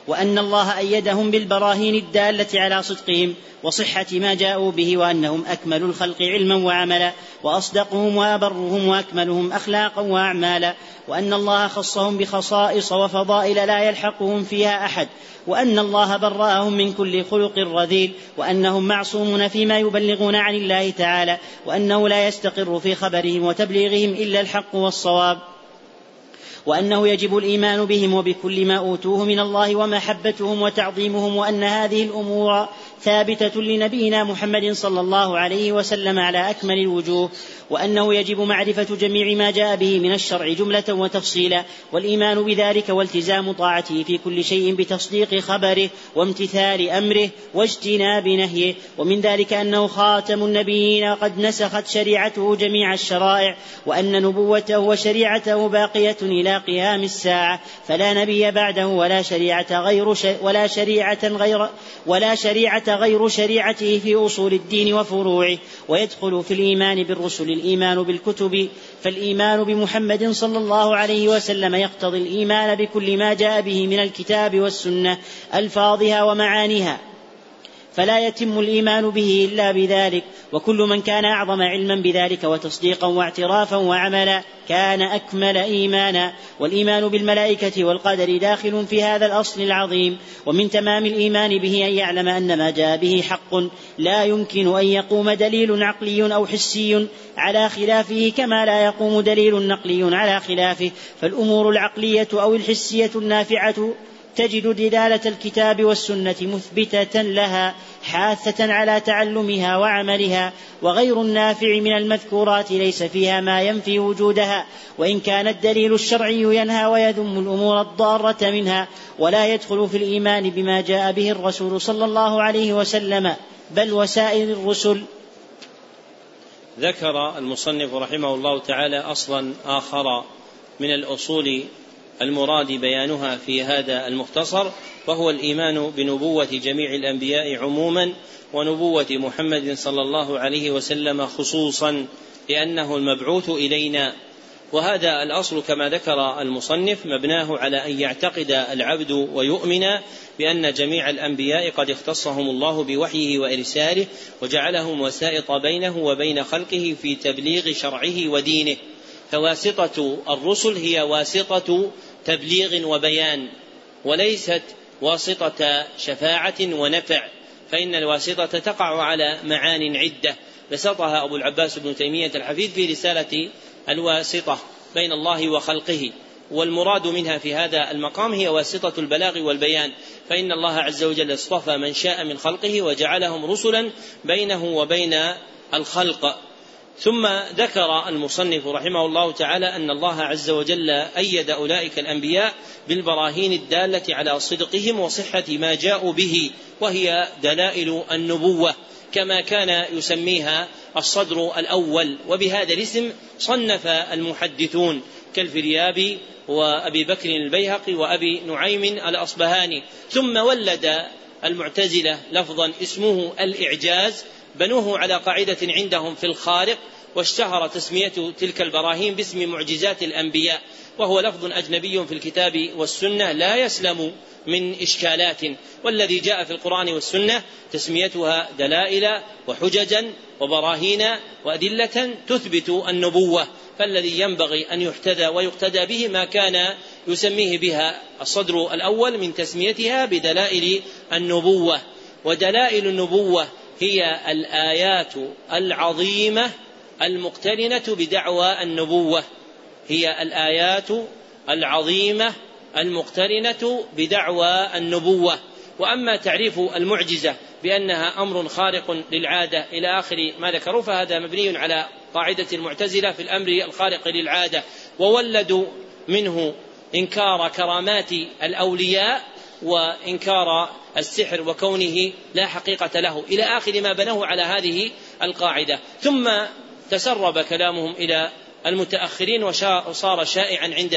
وأن الله أيدهم بالبراهين الدالة على صدقهم وصحة ما جاءوا به وأنهم أكمل الخلق علما وعملا وأصدقهم وأبرهم وأكملهم أخلاقا وأعمالا وأن الله خصهم بخصائص وفضائل لا يلحقهم فيها أحد وأن الله برأهم من كل خلق رذيل وأنهم معصومون فيما يبلغون عن الله تعالى وأنه لا يستقر في خبرهم وتبليغهم إلا الحق والصواب وأنه يجب الإيمان بهم وبكل ما أوتوه من الله ومحبتهم وتعظيمهم وأن هذه الأمور ثابتة لنبينا محمد صلى الله عليه وسلم على أكمل الوجوه وأنه يجب معرفة جميع ما جاء به من الشرع جملة وتفصيلا والإيمان بذلك والتزام طاعته في كل شيء بتصديق خبره وامتثال أمره واجتناب نهيه ومن ذلك أنه خاتم النبيين قد نسخت شريعته جميع الشرائع وأن نبوته وشريعته باقية إلى قيام الساعة فلا نبي بعده ولا شريعة غير ولا شريعة غير ولا شريعة غير شريعته في أصول الدين وفروعه ويدخل في الإيمان بالرسل الإيمان بالكتب فالإيمان بمحمد صلى الله عليه وسلم يقتضي الإيمان بكل ما جاء به من الكتاب والسنة ألفاظها ومعانيها. فلا يتم الإيمان به إلا بذلك وكل من كان أعظم علما بذلك وتصديقا واعترافا وعملا كان أكمل إيمانا. والإيمان بالملائكة والقدر داخل في هذا الأصل العظيم ومن تمام الإيمان به أن يعلم أن ما جاء به حق. لا يمكن أن يقوم دليل عقلي أو حسي على خلافه كما لا يقوم دليل نقلي على خلافه. فالأمور العقلية أو الحسية النافعة تجد دلالة الكتاب والسنة مثبتة لها حاثة على تعلمها وعملها وغير النافع من المذكورات ليس فيها ما ينفي وجودها وإن كان الدليل الشرعي ينهى ويذم الأمور الضارة منها ولا يدخل في الإيمان بما جاء به الرسول صلى الله عليه وسلم بل وسائر الرسل. ذكر المصنف رحمه الله تعالى أصلا آخر من الأصول المراد بيانها في هذا المختصر وهو الإيمان بنبوة جميع الأنبياء عموما ونبوة محمد صلى الله عليه وسلم خصوصا لأنه المبعوث إلينا. وهذا الأصل كما ذكر المصنف مبناه على أن يعتقد العبد ويؤمن بأن جميع الأنبياء قد اختصهم الله بوحيه وإرساله وجعلهم وسائط بينه وبين خلقه في تبليغ شرعه ودينه. فواسطة الرسل هي واسطة تبليغ وبيان وليست واسطة شفاعة ونفع فإن الواسطة تقع على معان عدة. بسطها أبو العباس بن تيمية الحفيد في رسالة الواسطة بين الله وخلقه والمراد منها في هذا المقام هي واسطة البلاغ والبيان. فإن الله عز وجل اصطفى من شاء من خلقه وجعلهم رسلا بينه وبين الخلق. ثم ذكر المصنف رحمه الله تعالى أن الله عز وجل أيد أولئك الأنبياء بالبراهين الدالة على صدقهم وصحة ما جاءوا به وهي دلائل النبوة كما كان يسميها الصدر الأول وبهذا الاسم صنف المحدثون كالفريابي وأبي بكر البيهقي وأبي نعيم الأصبهاني ثم ولد المعتزلة لفظا اسمه الإعجاز بنوه على قاعدة عندهم في الخارق واشتهر تسمية تلك البراهين باسم معجزات الأنبياء وهو لفظ أجنبي في الكتاب والسنة لا يسلم من إشكالات. والذي جاء في القرآن والسنة تسميتها دلائل وحججا وبراهين وأدلة تثبت النبوة. فالذي ينبغي أن يحتذى ويقتدى به ما كان يسميه بها الصدر الأول من تسميتها بدلائل النبوة. ودلائل النبوة هي الآيات العظيمة المقترنة بدعوى النبوة. هي الآيات العظيمة المقترنة بدعوى النبوة. وأما تعريف المعجزة بأنها أمر خارق للعادة إلى آخر ما ذكروا فهذا مبني على قاعدة المعتزله في الأمر الخارق للعادة. وولدوا منه إنكار كرامات الأولياء وإنكار السحر وكونه لا حقيقة له إلى آخر ما بنوه على هذه القاعدة. ثم تسرب كلامهم إلى المتأخرين وصار شائعا عند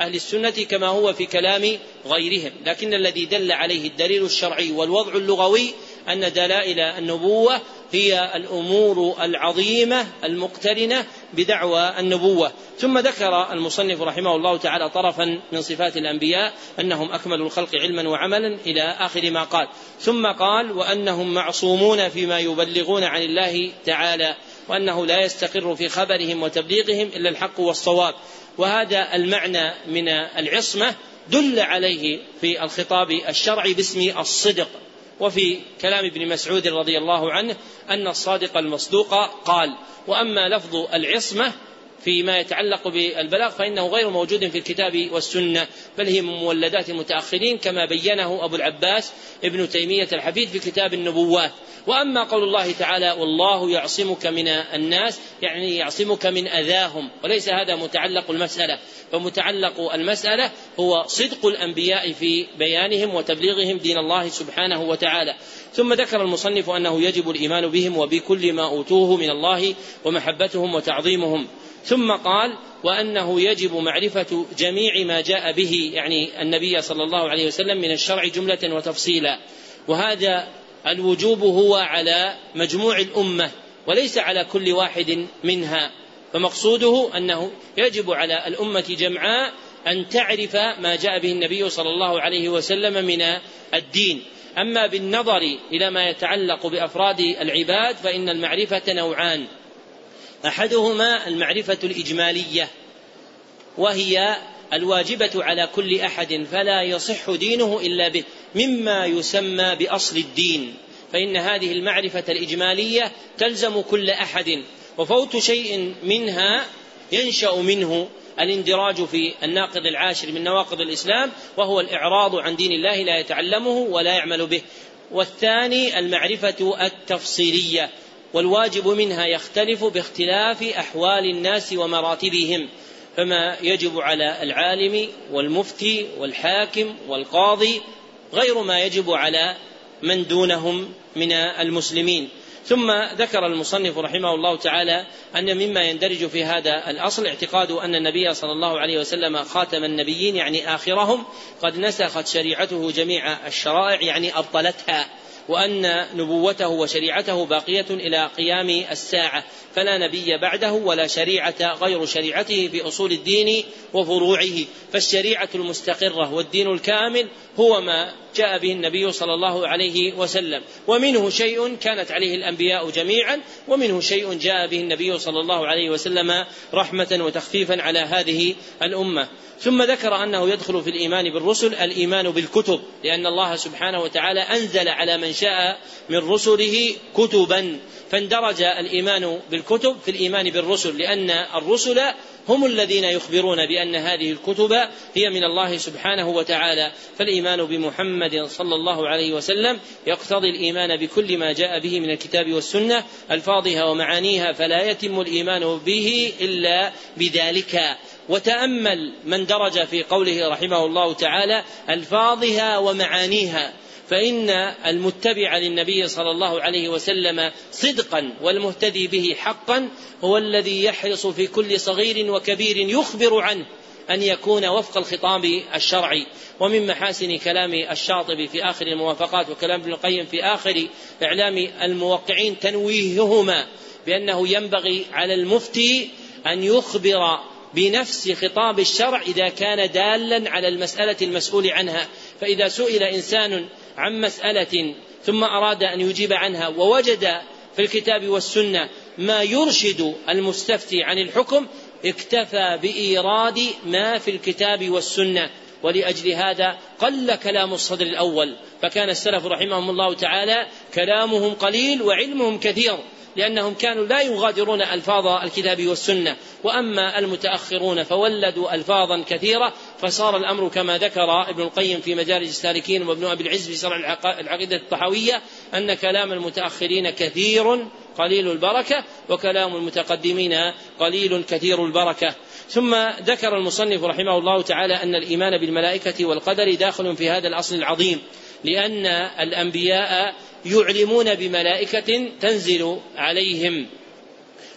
أهل السنة كما هو في كلام غيرهم. لكن الذي دل عليه الدليل الشرعي والوضع اللغوي أن دلائل النبوة هي الأمور العظيمة المقترنة بدعوى النبوة. ثم ذكر المصنف رحمه الله تعالى طرفا من صفات الأنبياء أنهم أكمل الخلق علما وعملا إلى آخر ما قال. ثم قال وأنهم معصومون فيما يبلغون عن الله تعالى وأنه لا يستقر في خبرهم وتبليغهم إلا الحق والصواب. وهذا المعنى من العصمة دل عليه في الخطاب الشرعي باسم الصدق. وفي كلام ابن مسعود رضي الله عنه أن الصادق المصدوق قال وأما لفظ العصمة فيما يتعلق بالبلاغ فإنه غير موجود في الكتاب والسنة بل هي من مولدات المتأخرين كما بينه أبو العباس ابن تيمية الحفيد في كتاب النبوات. وأما قول الله تعالى والله يعصمك من الناس يعني يعصمك من أذاهم وليس هذا متعلق المسألة. فمتعلق المسألة هو صدق الأنبياء في بيانهم وتبليغهم دين الله سبحانه وتعالى. ثم ذكر المصنف أنه يجب الإيمان بهم وبكل ما أوتوه من الله ومحبتهم وتعظيمهم. ثم قال وأنه يجب معرفة جميع ما جاء به يعني النبي صلى الله عليه وسلم من الشرع جملة وتفصيلا. وهذا الوجوب هو على مجموع الأمة وليس على كل واحد منها. فمقصوده أنه يجب على الأمة جمعاء أن تعرف ما جاء به النبي صلى الله عليه وسلم من الدين. أما بالنظر إلى ما يتعلق بأفراد العباد فإن المعرفة نوعان. أحدهما المعرفة الإجمالية وهي الواجبة على كل أحد فلا يصح دينه إلا به مما يسمى بأصل الدين فإن هذه المعرفة الإجمالية تلزم كل أحد وفوت شيء منها ينشأ منه الاندراج في الناقض العاشر من نواقض الإسلام وهو الإعراض عن دين الله لا يتعلمه ولا يعمل به والثاني المعرفة التفصيلية. والواجب منها يختلف باختلاف أحوال الناس ومراتبهم فما يجب على العالم والمفتي والحاكم والقاضي غير ما يجب على من دونهم من المسلمين. ثم ذكر المصنف رحمه الله تعالى أن مما يندرج في هذا الأصل اعتقاد أن النبي صلى الله عليه وسلم خاتم النبيين يعني آخرهم قد نسخت شريعته جميع الشرائع يعني أبطلتها. وأن نبوته وشريعته باقية إلى قيام الساعة. فلا نبي بعده ولا شريعة غير شريعته في أصول الدين وفروعه. فالشريعة المستقرة والدين الكامل هو ما جاء به النبي صلى الله عليه وسلم. ومنه شيء كانت عليه الأنبياء جميعا ومنه شيء جاء به النبي صلى الله عليه وسلم رحمة وتخفيفا على هذه الأمة. ثم ذكر أنه يدخل في الإيمان بالرسل الإيمان بالكتب لأن الله سبحانه وتعالى أنزل على من شاء من رسله كتبا. فاندرج الإيمان بالكتب في الإيمان بالرسل لأن الرسل هم الذين يخبرون بأن هذه الكتب هي من الله سبحانه وتعالى. فالإيمان بمحمد صلى الله عليه وسلم يقتضي الإيمان بكل ما جاء به من الكتاب والسنة ألفاظها ومعانيها فلا يتم الإيمان به إلا بذلك. وتأمل من درج في قوله رحمه الله تعالى ألفاظها ومعانيها فإن المتبع للنبي صلى الله عليه وسلم صدقا والمهتدي به حقا هو الذي يحرص في كل صغير وكبير يخبر عنه أن يكون وفق الخطاب الشرعي. ومن محاسن كلام الشاطبي في آخر الموافقات وكلام ابن القيم في آخر إعلام الموقعين تنويههما بأنه ينبغي على المفتي أن يخبر بنفس خطاب الشرع إذا كان دالا على المسألة المسؤول عنها. فإذا سئل إنسان عن مسألة ثم أراد أن يجيب عنها ووجد في الكتاب والسنة ما يرشد المستفتي عن الحكم اكتفى بإيراد ما في الكتاب والسنة. ولأجل هذا قل كلام الصدر الأول. فكان السلف رحمهم الله تعالى كلامهم قليل وعلمهم كثير. لأنهم كانوا لا يغادرون ألفاظ الكتاب والسنة وأما المتأخرون فولدوا ألفاظا كثيرة فصار الأمر كما ذكر ابن القيم في مدارج السالكين وابن أبي العز في شرع العقيدة الطحوية أن كلام المتأخرين كثير قليل البركة وكلام المتقدمين قليل كثير البركة. ثم ذكر المصنف رحمه الله تعالى أن الإيمان بالملائكة والقدر داخل في هذا الأصل العظيم لأن الأنبياء يعلمون بملائكة تنزل عليهم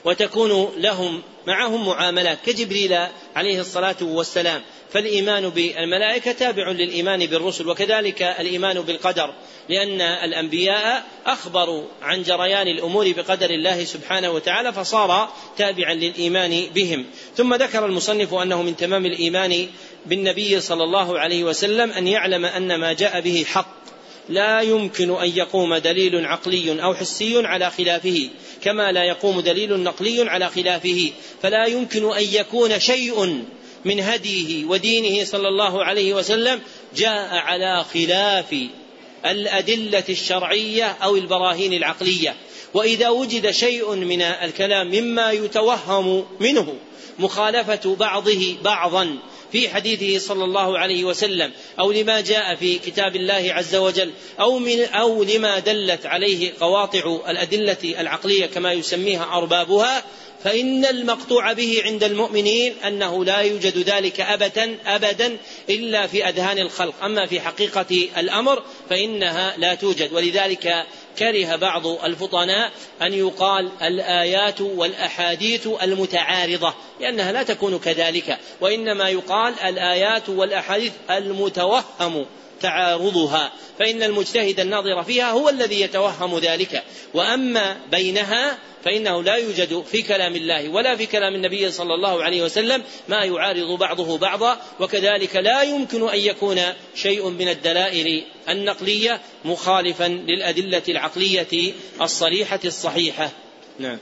وتكون لهم معهم معاملات كجبريل عليه الصلاة والسلام. فالإيمان بالملائكة تابع للإيمان بالرسل وكذلك الإيمان بالقدر لأن الأنبياء أخبروا عن جريان الأمور بقدر الله سبحانه وتعالى فصار تابعا للإيمان بهم. ثم ذكر المصنف أنه من تمام الإيمان بالنبي صلى الله عليه وسلم أن يعلم أن ما جاء به حق. لا يمكن أن يقوم دليل عقلي أو حسي على خلافه كما لا يقوم دليل نقلي على خلافه. فلا يمكن أن يكون شيء من هديه ودينه صلى الله عليه وسلم جاء على خلاف الأدلة الشرعية أو البراهين العقلية. وإذا وجد شيء من الكلام مما يتوهم منه مخالفة بعضه بعضا في حديثه صلى الله عليه وسلم أو لما جاء في كتاب الله عز وجل أو من أو لما دلت عليه قواطع الأدلة العقلية كما يسميها أربابها فإن المقطوع به عند المؤمنين أنه لا يوجد ذلك أبدا أبدا إلا في أذهان الخلق. أما في حقيقة الأمر فإنها لا توجد. ولذلك كره بعض الفطناء أن يقال الآيات والأحاديث المتعارضة لأنها لا تكون كذلك وإنما يقال الآيات والأحاديث المتوهم. تعارضها فإن المجتهد الناظر فيها هو الذي يتوهم ذلك. وأما بينها فإنه لا يوجد في كلام الله ولا في كلام النبي صلى الله عليه وسلم ما يعارض بعضه بعضا وكذلك لا يمكن أن يكون شيء من الدلائل النقلية مخالفا للأدلة العقلية الصريحة الصحيحة. نعم.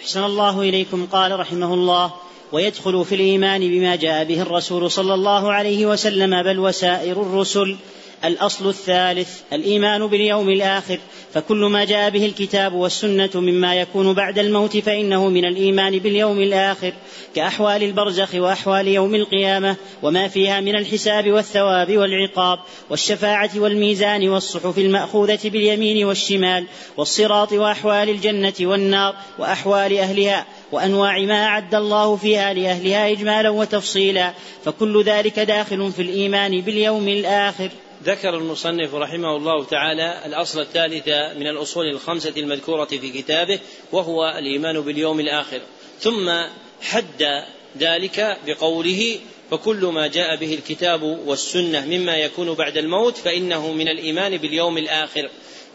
أحسن الله إليكم. قال رحمه الله ويدخل في الإيمان بما جاء به الرسول صلى الله عليه وسلم بل وسائر الرسل. الأصل الثالث الإيمان باليوم الآخر. فكل ما جاء به الكتاب والسنة مما يكون بعد الموت فإنه من الإيمان باليوم الآخر كأحوال البرزخ وأحوال يوم القيامة وما فيها من الحساب والثواب والعقاب والشفاعة والميزان والصحف المأخوذة باليمين والشمال والصراط وأحوال الجنة والنار وأحوال أهلها. وأنواع ما أعد الله فيها لأهلها إجمالا وتفصيلا فكل ذلك داخل في الإيمان باليوم الآخر. ذكر المصنف رحمه الله تعالى الأصل الثالث من الأصول الخمسة المذكورة في كتابه وهو الإيمان باليوم الآخر. ثم حد ذلك بقوله فكل ما جاء به الكتاب والسنة مما يكون بعد الموت فإنه من الإيمان باليوم الآخر.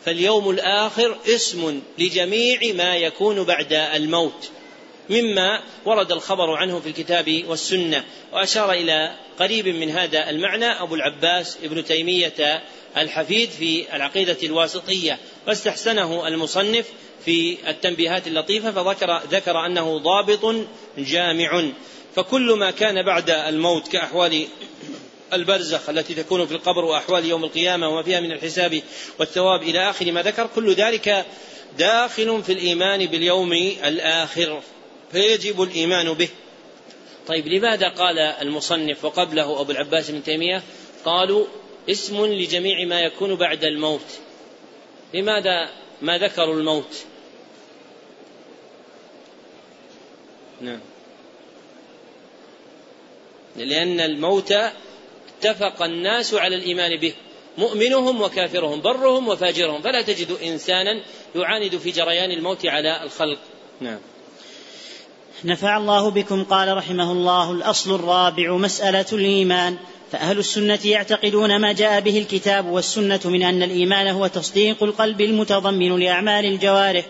فاليوم الآخر اسم لجميع ما يكون بعد الموت. مما ورد الخبر عنه في الكتاب والسنة. وأشار إلى قريب من هذا المعنى أبو العباس ابن تيمية الحفيد في العقيدة الواسطية واستحسنه المصنف في التنبيهات اللطيفة فذكر ذكر أنه ضابط جامع. فكل ما كان بعد الموت كأحوال البرزخ التي تكون في القبر وأحوال يوم القيامة وما فيها من الحساب والثواب إلى آخر ما ذكر كل ذلك داخل في الإيمان باليوم الآخر. فيجب الإيمان به. طيب لماذا قال المصنف وقبله أبو العباس بن تيمية قالوا اسم لجميع ما يكون بعد الموت؟ لماذا ما ذكروا الموت؟ نعم. لأن الموت اتفق الناس على الإيمان به مؤمنهم وكافرهم برهم وفاجرهم. فلا تجد إنسانا يعاند في جريان الموت على الخلق. نعم. نفع الله بكم قال رحمه الله الأصل الرابع مسألة الإيمان. فأهل السنة يعتقدون ما جاء به الكتاب والسنة من أن الإيمان هو تصديق القلب المتضمن لأعمال الجوارح.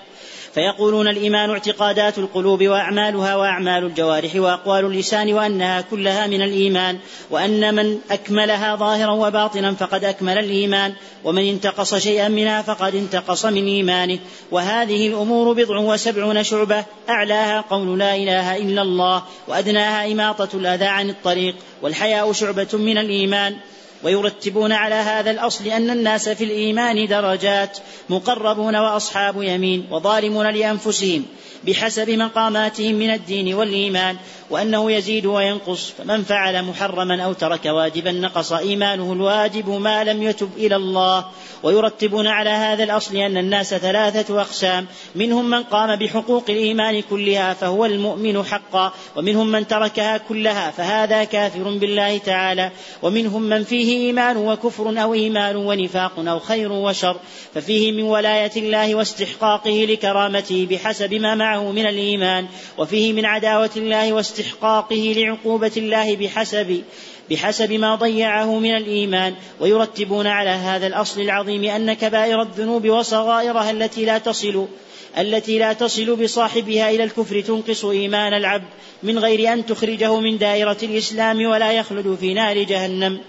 فيقولون الإيمان اعتقادات القلوب وأعمالها وأعمال الجوارح وأقوال اللسان وأنها كلها من الإيمان وأن من أكملها ظاهرا وباطنا فقد أكمل الإيمان ومن انتقص شيئا منها فقد انتقص من إيمانه. وهذه الأمور بضع وسبعون شعبة أعلاها قول لا إله إلا الله وأدناها إماطة الأذى عن الطريق والحياء شعبة من الإيمان. ويرتبون على هذا الأصل أن الناس في الإيمان درجات مقربون وأصحاب يمين وظالمون لأنفسهم بحسب مقاماتهم من الدين والإيمان وأنه يزيد وينقص فمن فعل محرما أو ترك واجبا نقص إيمانه الواجب ما لم يتب إلى الله. ويرتبون على هذا الأصل أن الناس ثلاثة أقسام منهم من قام بحقوق الإيمان كلها فهو المؤمن حقا ومنهم من تركها كلها فهذا كافر بالله تعالى ومنهم من فيه إيمان وكفر أو إيمان ونفاق أو خير وشر ففيه من ولاية الله واستحقاقه لكرامته بحسب ما معه من الإيمان وفيه من عداوة الله واستحقاقه لعقوبة الله بحسب بحسب ما ضيعه من الإيمان. ويرتبون على هذا الأصل العظيم أن كبائر الذنوب وصغائرها التي لا تصل التي لا تصل بصاحبها إلى الكفر تنقص إيمان العبد من غير أن تخرجه من دائرة الإسلام ولا يخلد في نار جهنم.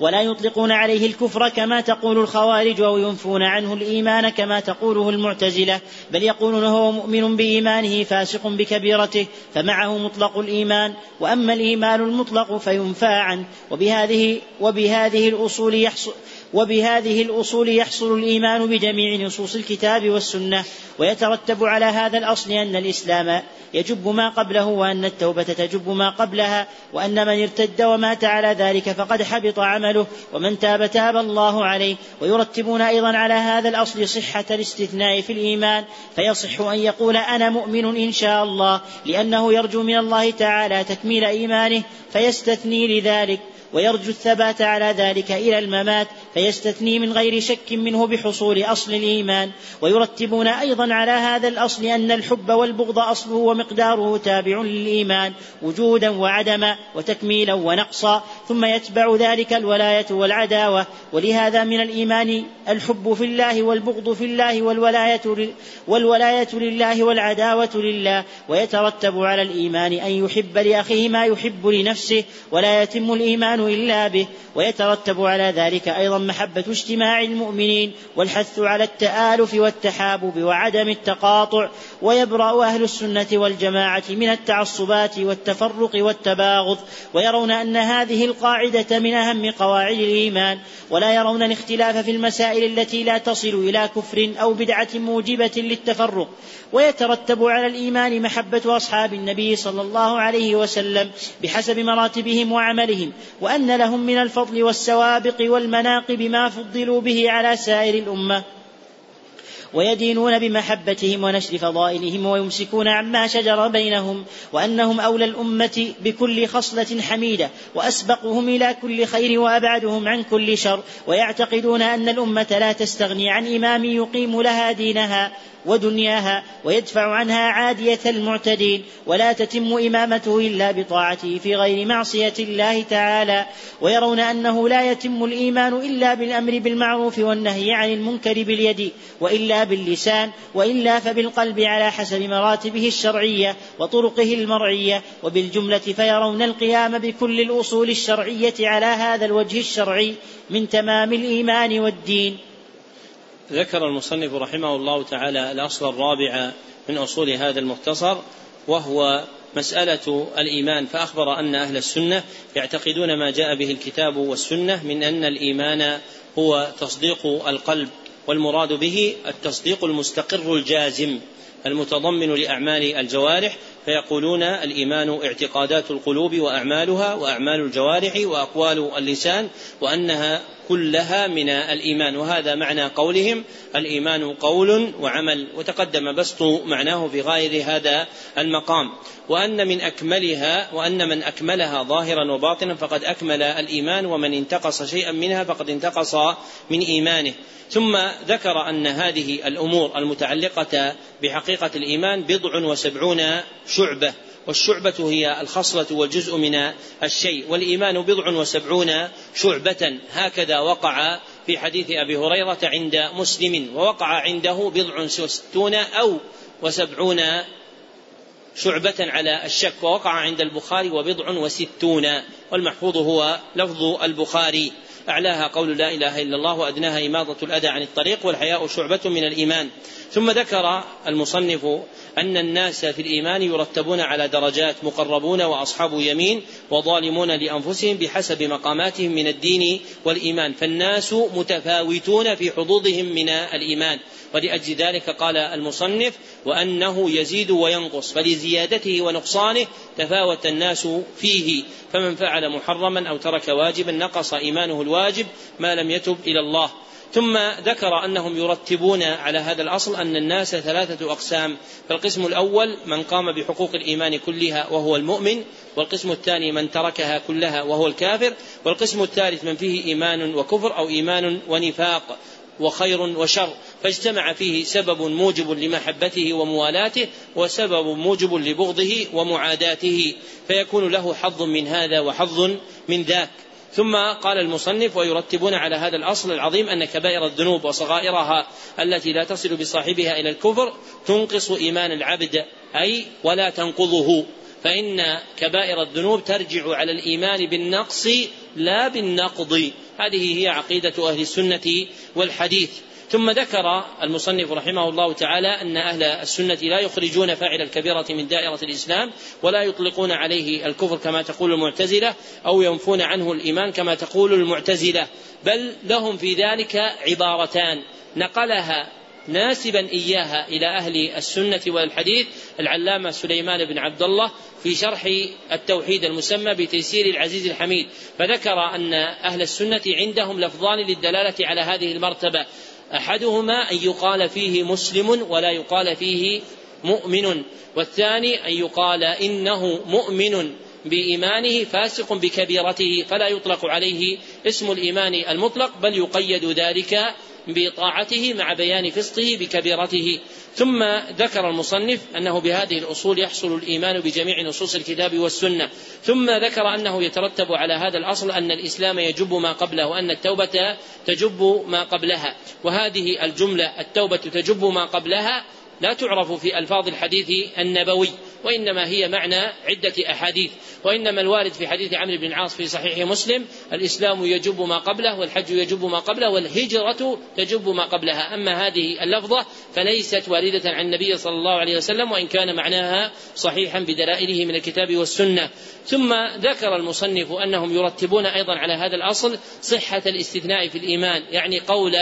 ولا يطلقون عليه الكفر كما تقول الخوارج أو ينفون عنه الإيمان كما تقوله المعتزلة بل يقولون هو مؤمن بإيمانه فاسق بكبيرته فمعه مطلق الإيمان وأما الإيمان المطلق فينفى عنه وبهذه وبهذه الأصول يحصل وبهذه الأصول يحصل الإيمان بجميع نصوص الكتاب والسنة. ويترتب على هذا الأصل أن الإسلام يجب ما قبله وأن التوبة تجب ما قبلها. وأن من ارتد ومات على ذلك فقد حبط عمله. ومن تاب تاب الله عليه. ويرتبون أيضا على هذا الأصل صحة الاستثناء في الإيمان. فيصح أن يقول أنا مؤمن إن شاء الله لأنه يرجو من الله تعالى تكميل إيمانه فيستثني لذلك. ويرجو الثبات على ذلك إلى الممات. فيستثني من غير شك منه بحصول أصل الإيمان. ويرتبون أيضا على هذا الأصل أن الحب والبغض أصله ومقداره تابع للإيمان وجودا وعدما وتكميلا ونقصا ثم يتبع ذلك الولاية والعداوة. ولهذا من الإيمان الحب في الله والبغض في الله والولاية والولاية لله والعداوة لله. ويترتب على الإيمان أن يحب لأخيه ما يحب لنفسه ولا يتم الإيمان إلا به. ويترتب على ذلك أيضا محبة اجتماع المؤمنين والحث على التآلف والتحابب وعدم التقاطع ويبرأ أهل السنة والجماعة من التعصبات والتفرق والتباغض ويرون أن هذه القاعدة من أهم قواعد الإيمان ولا يرون الاختلاف في المسائل التي لا تصل إلى كفر أو بدعة موجبة للتفرق ويترتب على الإيمان محبة أصحاب النبي صلى الله عليه وسلم بحسب مراتبهم وعملهم وأن لهم من الفضل والسوابق والمناقب ما فضلوا به على سائر الأمة. ويدينون بمحبتهم ونشر فضائلهم ويمسكون عما شجر بينهم وأنهم أولى الأمة بكل خصلة حميدة وأسبقهم إلى كل خير وأبعدهم عن كل شر ويعتقدون أن الأمة لا تستغني عن إمام يقيم لها دينها ودنياها ويدفع عنها عادية المعتدين ولا تتم إمامته إلا بطاعته في غير معصية الله تعالى ويرون أنه لا يتم الإيمان إلا بالأمر بالمعروف والنهي عن المنكر باليد وإلا باللسان وإلا فبالقلب على حسب مراتبه الشرعية وطرقه المرعية وبالجملة فيرون القيام بكل الأصول الشرعية على هذا الوجه الشرعي من تمام الإيمان والدين. ذكر المصنف رحمه الله تعالى الأصل الرابع من أصول هذا المختصر وهو مسألة الإيمان فأخبر أن أهل السنة يعتقدون ما جاء به الكتاب والسنة من أن الإيمان هو تصديق القلب والمراد به التصديق المستقر الجازم المتضمن لأعمال الجوارح فيقولون الإيمان اعتقادات القلوب وأعمالها وأعمال الجوارح وأقوال اللسان وأنها كلها من الإيمان وهذا معنى قولهم الإيمان قول وعمل وتقدم بسط معناه في غير هذا المقام. وأن من أكملها وأن من أكملها ظاهرا وباطنا فقد أكمل الإيمان ومن انتقص شيئا منها فقد انتقص من إيمانه. ثم ذكر أن هذه الأمور المتعلقة بحقيقة الإيمان بضع وسبعون شعبة والشعبة هي الخصلة والجزء من الشيء والإيمان بضع وسبعون شعبة. هكذا وقع في حديث أبي هريرة عند مسلم ووقع عنده بضع وستون أو وسبعون شعبة على الشك ووقع عند البخاري وبضع وستون والمحفوظ هو لفظ البخاري. أعلاها قول لا إله إلا الله وأدناها إماضة الأذى عن الطريق والحياء شعبة من الإيمان. ثم ذكر المصنف أن الناس في الإيمان يرتبون على درجات مقربون وأصحاب يمين وظالمون لأنفسهم بحسب مقاماتهم من الدين والإيمان. فالناس متفاوتون في حظوظهم من الإيمان. ولأجل ذلك قال المصنف وأنه يزيد وينقص فلزيادته ونقصانه تفاوت الناس فيه. فمن فعل محرما أو ترك واجبا نقص إيمانه الواجب ما لم يتب إلى الله. ثم ذكر أنهم يرتبون على هذا الأصل أن الناس ثلاثة أقسام. فالقسم الأول من قام بحقوق الإيمان كلها وهو المؤمن والقسم الثاني من تركها كلها وهو الكافر والقسم الثالث من فيه إيمان وكفر أو إيمان ونفاق وخير وشر. فاجتمع فيه سبب موجب لمحبته وموالاته وسبب موجب لبغضه ومعاداته. فيكون له حظ من هذا وحظ من ذاك. ثم قال المصنف ويرتبون على هذا الأصل العظيم أن كبائر الذنوب وصغائرها التي لا تصل بصاحبها إلى الكفر تنقص إيمان العبد أي ولا تنقضه. فإن كبائر الذنوب ترجع على الإيمان بالنقص لا بالنقض. هذه هي عقيدة أهل السنة والحديث. ثم ذكر المصنف رحمه الله تعالى أن أهل السنة لا يخرجون فاعل الكبيرة من دائرة الإسلام ولا يطلقون عليه الكفر كما تقول المعتزلة أو ينفون عنه الإيمان كما تقول المعتزلة بل لهم في ذلك عبارتان. نقلها ناسبا إياها إلى أهل السنة والحديث العلامة سليمان بن عبد الله في شرح التوحيد المسمى بتيسير العزيز الحميد. فذكر أن أهل السنة عندهم لفظان للدلالة على هذه المرتبة. أحدهما أن يقال فيه مسلم ولا يقال فيه مؤمن والثاني أن يقال إنه مؤمن بإيمانه فاسق بكبيرته فلا يطلق عليه اسم الإيمان المطلق بل يقيد ذلك بطاعته مع بيان فسقه بكبيرته. ثم ذكر المصنف أنه بهذه الأصول يحصل الإيمان بجميع نصوص الكتاب والسنة. ثم ذكر أنه يترتب على هذا الأصل أن الإسلام يجب ما قبله وأن التوبة تجب ما قبلها. وهذه الجملة التوبة تجب ما قبلها لا تعرف في ألفاظ الحديث النبوي. وإنما هي معنى عدة أحاديث. وإنما الوارد في حديث عمرو بن العاص في صحيح مسلم الإسلام يجب ما قبله والحج يجب ما قبله والهجرة تجب ما قبلها. أما هذه اللفظة فليست واردة عن النبي صلى الله عليه وسلم وإن كان معناها صحيحا بدلائله من الكتاب والسنة. ثم ذكر المصنف أنهم يرتبون أيضا على هذا الأصل صحة الاستثناء في الإيمان يعني قول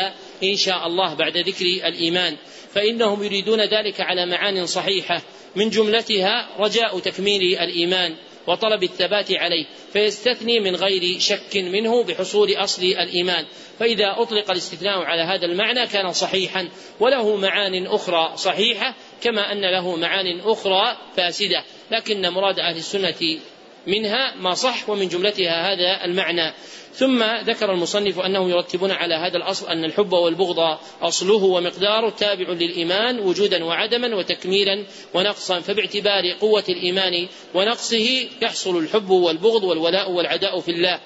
ان شاء الله بعد ذكر الإيمان. فإنهم يريدون ذلك على معان صحيحة. من جملتها رجاء تكميل الإيمان وطلب الثبات عليه فيستثني من غير شك منه بحصول أصل الإيمان. فإذا أطلق الاستثناء على هذا المعنى كان صحيحا وله معان أخرى صحيحة كما أن له معان أخرى فاسدة. لكن مراد أهل السنة منها ما صح ومن جملتها هذا المعنى. ثم ذكر المصنف انه يرتبون على هذا الأصل أن الحب والبغض أصله ومقداره تابع للإيمان وجودا وعدما وتكميلا ونقصا فباعتبار قوة الإيمان ونقصه يحصل الحب والبغض والولاء والعداء في الله.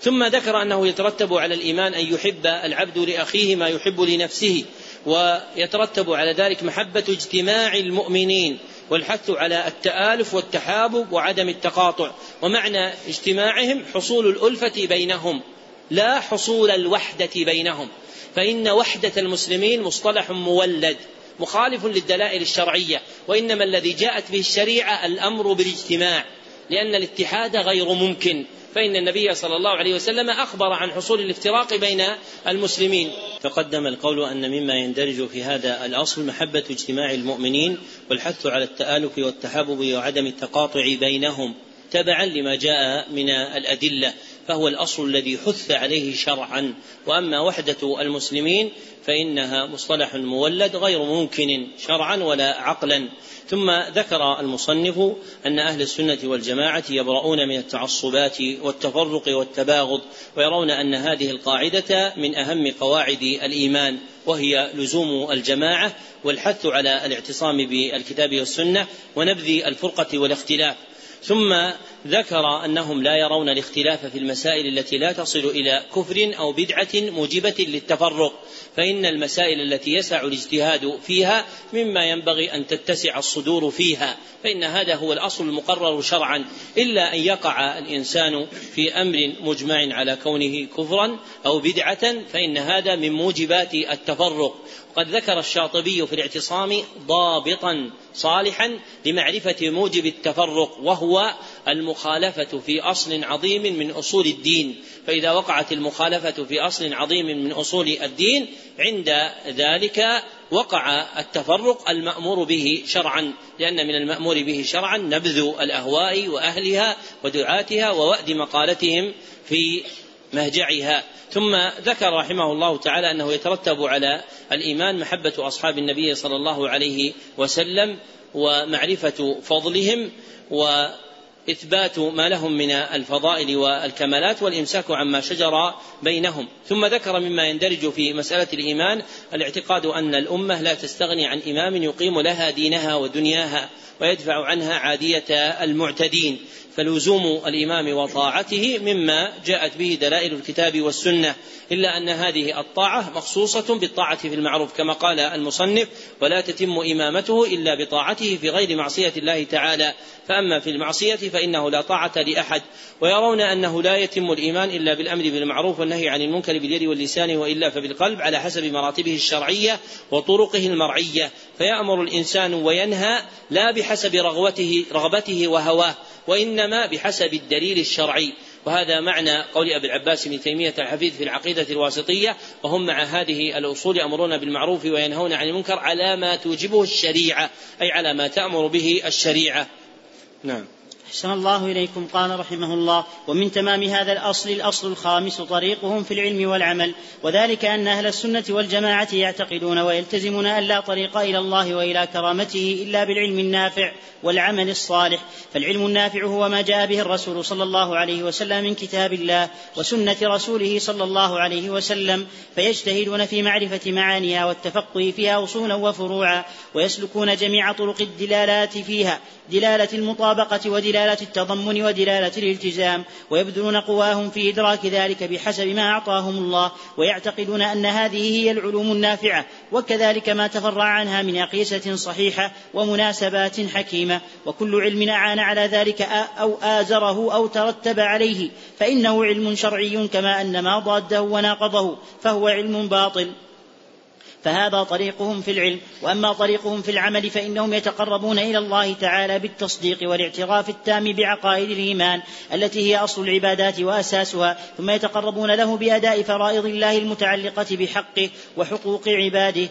ثم ذكر أنه يترتب على الإيمان أن يحب العبد لأخيه ما يحب لنفسه ويترتب على ذلك محبة اجتماع المؤمنين. والحث على التآلف والتحابب وعدم التقاطع. ومعنى اجتماعهم حصول الألفة بينهم لا حصول الوحدة بينهم. فإن وحدة المسلمين مصطلح مولد مخالف للدلائل الشرعية. وإنما الذي جاءت به الشريعة الأمر بالاجتماع لأن الاتحاد غير ممكن. فإن النبي صلى الله عليه وسلم أخبر عن حصول الافتراق بين المسلمين. تقدم القول أن مما يندرج في هذا الأصل محبة اجتماع المؤمنين والحث على التآلف والتحابب وعدم التقاطع بينهم تبعا لما جاء من الأدلة. فهو الأصل الذي حث عليه شرعا. وأما وحدة المسلمين فإنها مصطلح مولد غير ممكن شرعا ولا عقلا. ثم ذكر المصنف أن أهل السنة والجماعة يبرؤون من التعصبات والتفرق والتباغض ويرون أن هذه القاعدة من أهم قواعد الإيمان وهي لزوم الجماعة والحث على الاعتصام بالكتاب والسنة ونبذ الفرقة والاختلاف. ثم ذكر أنهم لا يرون الاختلاف في المسائل التي لا تصل إلى كفر أو بدعة موجبة للتفرق فإن المسائل التي يسع الاجتهاد فيها مما ينبغي أن تتسع الصدور فيها فإن هذا هو الأصل المقرر شرعا إلا أن يقع الإنسان في أمر مجمع على كونه كفرا أو بدعة فإن هذا من موجبات التفرق. قد ذكر الشاطبي في الاعتصام ضابطا صالحا لمعرفة موجب التفرق وهو المخالفة في أصل عظيم من أصول الدين. فإذا وقعت المخالفة في أصل عظيم من أصول الدين عند ذلك وقع التفرق المأمور به شرعا. لأن من المأمور به شرعا نبذ الأهواء وأهلها ودعاتها ووأد مقالتهم في مهجعها. ثم ذكر رحمه الله تعالى أنه يترتب على الإيمان محبة أصحاب النبي صلى الله عليه وسلم ومعرفة فضلهم و إثبات ما لهم من الفضائل والكمالات والإمساك عما شجر بينهم. ثم ذكر مما يندرج في مسألة الإيمان الاعتقاد أن الأمة لا تستغني عن إمام يقيم لها دينها ودنياها ويدفع عنها عادية المعتدين. فلزوم الإمام وطاعته مما جاءت به دلائل الكتاب والسنة إلا أن هذه الطاعة مخصوصة بالطاعة في المعروف كما قال المصنف ولا تتم إمامته إلا بطاعته في غير معصية الله تعالى فأما في المعصية فإنه لا طاعة لأحد ويرون أنه لا يتم الإيمان إلا بالأمر بالمعروف والنهي عن المنكر باليد واللسان وإلا فبالقلب على حسب مراتبه الشرعية وطرقه المرعية. فيأمر الإنسان وينهى لا بحسب رغبته رغبته وهواه وإنما بحسب الدليل الشرعي. وهذا معنى قول أبي العباس بن تيمية الحفيد في العقيدة الواسطية. وهم مع هذه الأصول يأمرون بالمعروف وينهون عن المنكر على ما توجبه الشريعة أي على ما تأمر به الشريعة. نعم. أحسن الله إليكم. قال رحمه الله ومن تمام هذا الأصل الأصل الخامس طريقهم في العلم والعمل وذلك أن أهل السنة والجماعة يعتقدون ويلتزمون أن لا طريق إلى الله وإلى كرامته إلا بالعلم النافع والعمل الصالح. فالعلم النافع هو ما جاء به الرسول صلى الله عليه وسلم من كتاب الله وسنة رسوله صلى الله عليه وسلم فيجتهدون في معرفة معانيها والتفقه فيها أصولا وفروعا ويسلكون جميع طرق الدلالات فيها دلالة المطابقة ودلالة التضمن ودلالة الالتزام ويبذلون قواهم في إدراك ذلك بحسب ما أعطاهم الله ويعتقدون أن هذه هي العلوم النافعة وكذلك ما تفرع عنها من أقيسة صحيحة ومناسبات حكيمة وكل علم أعان على ذلك أو آزره أو ترتب عليه فإنه علم شرعي كما أن ما ضاده وناقضه فهو علم باطل. فهذا طريقهم في العلم. وأما طريقهم في العمل فإنهم يتقربون إلى الله تعالى بالتصديق والاعتراف التام بعقائد الإيمان التي هي أصل العبادات وأساسها ثم يتقربون له بأداء فرائض الله المتعلقة بحقه وحقوق عباده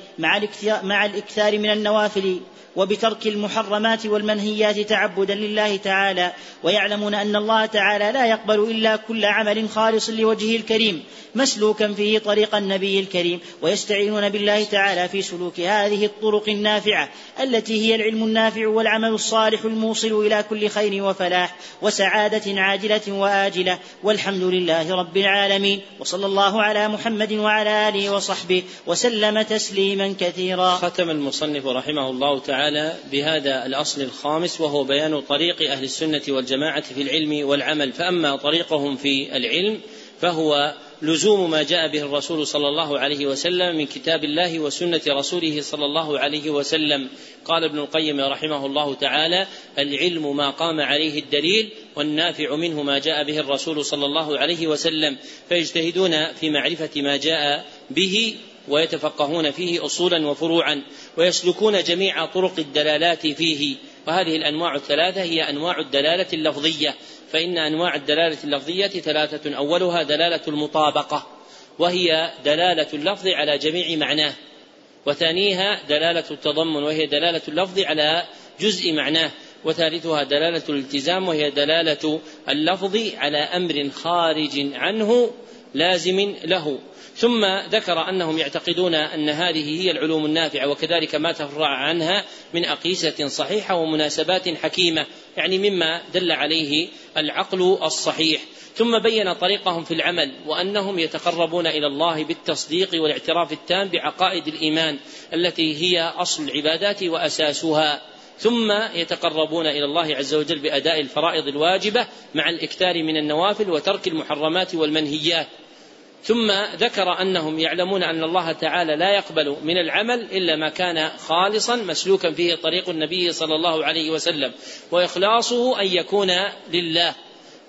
مع الإكثار من النوافل وبترك المحرمات والمنهيات تعبدا لله تعالى. ويعلمون أن الله تعالى لا يقبل إلا كل عمل خالص لوجهه الكريم مسلوكا فيه طريق النبي الكريم. ويستعينون بالله تعالى في سلوك هذه الطرق النافعة التي هي العلم النافع والعمل الصالح الموصل إلى كل خير وفلاح وسعادة عاجلة وآجلة والحمد لله رب العالمين وصلى الله على محمد وعلى آله وصحبه وسلم تسليما كثيرا. ختم المصنف رحمه الله تعالى بهذا الأصل الخامس وهو بيان طريق أهل السنة والجماعة في العلم والعمل فأما طريقهم في العلم فهو لزوم ما جاء به الرسول صلى الله عليه وسلم من كتاب الله وسنة رسوله صلى الله عليه وسلم. قال ابن القيم رحمه الله تعالى العلم ما قام عليه الدليل والنافع منه ما جاء به الرسول صلى الله عليه وسلم. فيجتهدون في معرفة ما جاء به ويتفقهون فيه اصولا وفروعا ويسلكون جميع طرق الدلالات فيه. وهذه الأنواع الثلاثة هي أنواع الدلالة اللفظية. فإن أنواع الدلالة اللفظية ثلاثة. أولها دلالة المطابقة وهي دلالة اللفظ على جميع معناه. وثانيها دلالة التضمن وهي دلالة اللفظ على جزء معناه. وثالثها دلالة الالتزام وهي دلالة اللفظ على أمر خارج عنه لازم له. ثم ذكر أنهم يعتقدون أن هذه هي العلوم النافعة وكذلك ما تفرع عنها من أقيسة صحيحة ومناسبات حكيمة يعني مما دل عليه العقل الصحيح. ثم بين طريقهم في العمل وأنهم يتقربون إلى الله بالتصديق والاعتراف التام بعقائد الإيمان التي هي أصل العبادات وأساسها. ثم يتقربون إلى الله عز وجل بأداء الفرائض الواجبة مع الإكثار من النوافل وترك المحرمات والمنهيات. ثم ذكر أنهم يعلمون أن الله تعالى لا يقبل من العمل إلا ما كان خالصا مسلوكا فيه طريق النبي صلى الله عليه وسلم وإخلاصه أن يكون لله.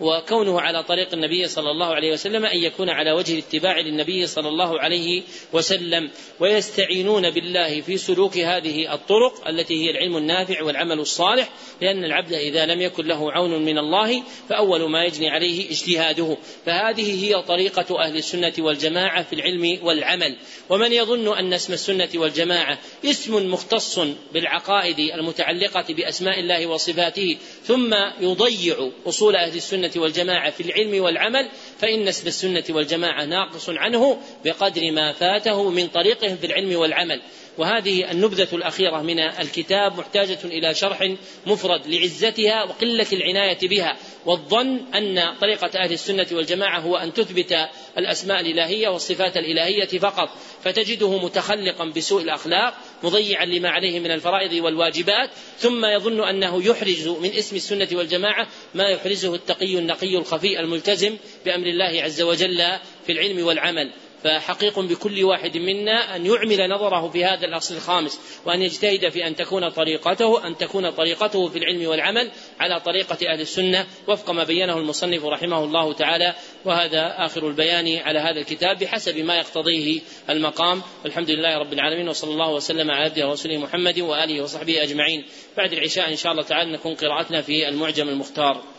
وكونه على طريق النبي صلى الله عليه وسلم أن يكون على وجه الاتباع للنبي صلى الله عليه وسلم ويستعينون بالله في سلوك هذه الطرق التي هي العلم النافع والعمل الصالح لأن العبد إذا لم يكن له عون من الله فأول ما يجني عليه اجتهاده. فهذه هي طريقة أهل السنة والجماعة في العلم والعمل. ومن يظن أن اسم السنة والجماعة اسم مختص بالعقائد المتعلقة بأسماء الله وصفاته ثم يضيع أصول أهل السنة السنة والجماعة في العلم والعمل فإن اسم السنة والجماعة ناقص عنه بقدر ما فاته من طريقهم في العلم والعمل. وهذه النبذة الأخيرة من الكتاب محتاجة إلى شرح مفرد لعزتها وقلة العناية بها والظن أن طريقة أهل السنة والجماعة هو أن تثبت الأسماء الإلهية والصفات الإلهية فقط فتجده متخلقا بسوء الأخلاق مضيعا لما عليه من الفرائض والواجبات ثم يظن أنه يحرز من اسم السنة والجماعة ما يحرزه التقي النقي الخفي الملتزم بأمر الله عز وجل في العلم والعمل. فحقيق بكل واحد منا أن يعمل نظره في هذا الأصل الخامس وأن يجتهد في أن تكون طريقته أن تكون طريقته في العلم والعمل على طريقة أهل السنة وفق ما بينه المصنف رحمه الله تعالى وهذا آخر البيان على هذا الكتاب بحسب ما يقتضيه المقام. والحمد لله رب العالمين وصلى الله وسلم على عبده ورسوله محمد وآله وصحبه أجمعين. بعد العشاء إن شاء الله تعالى نكون قراءتنا في المعجم المختار.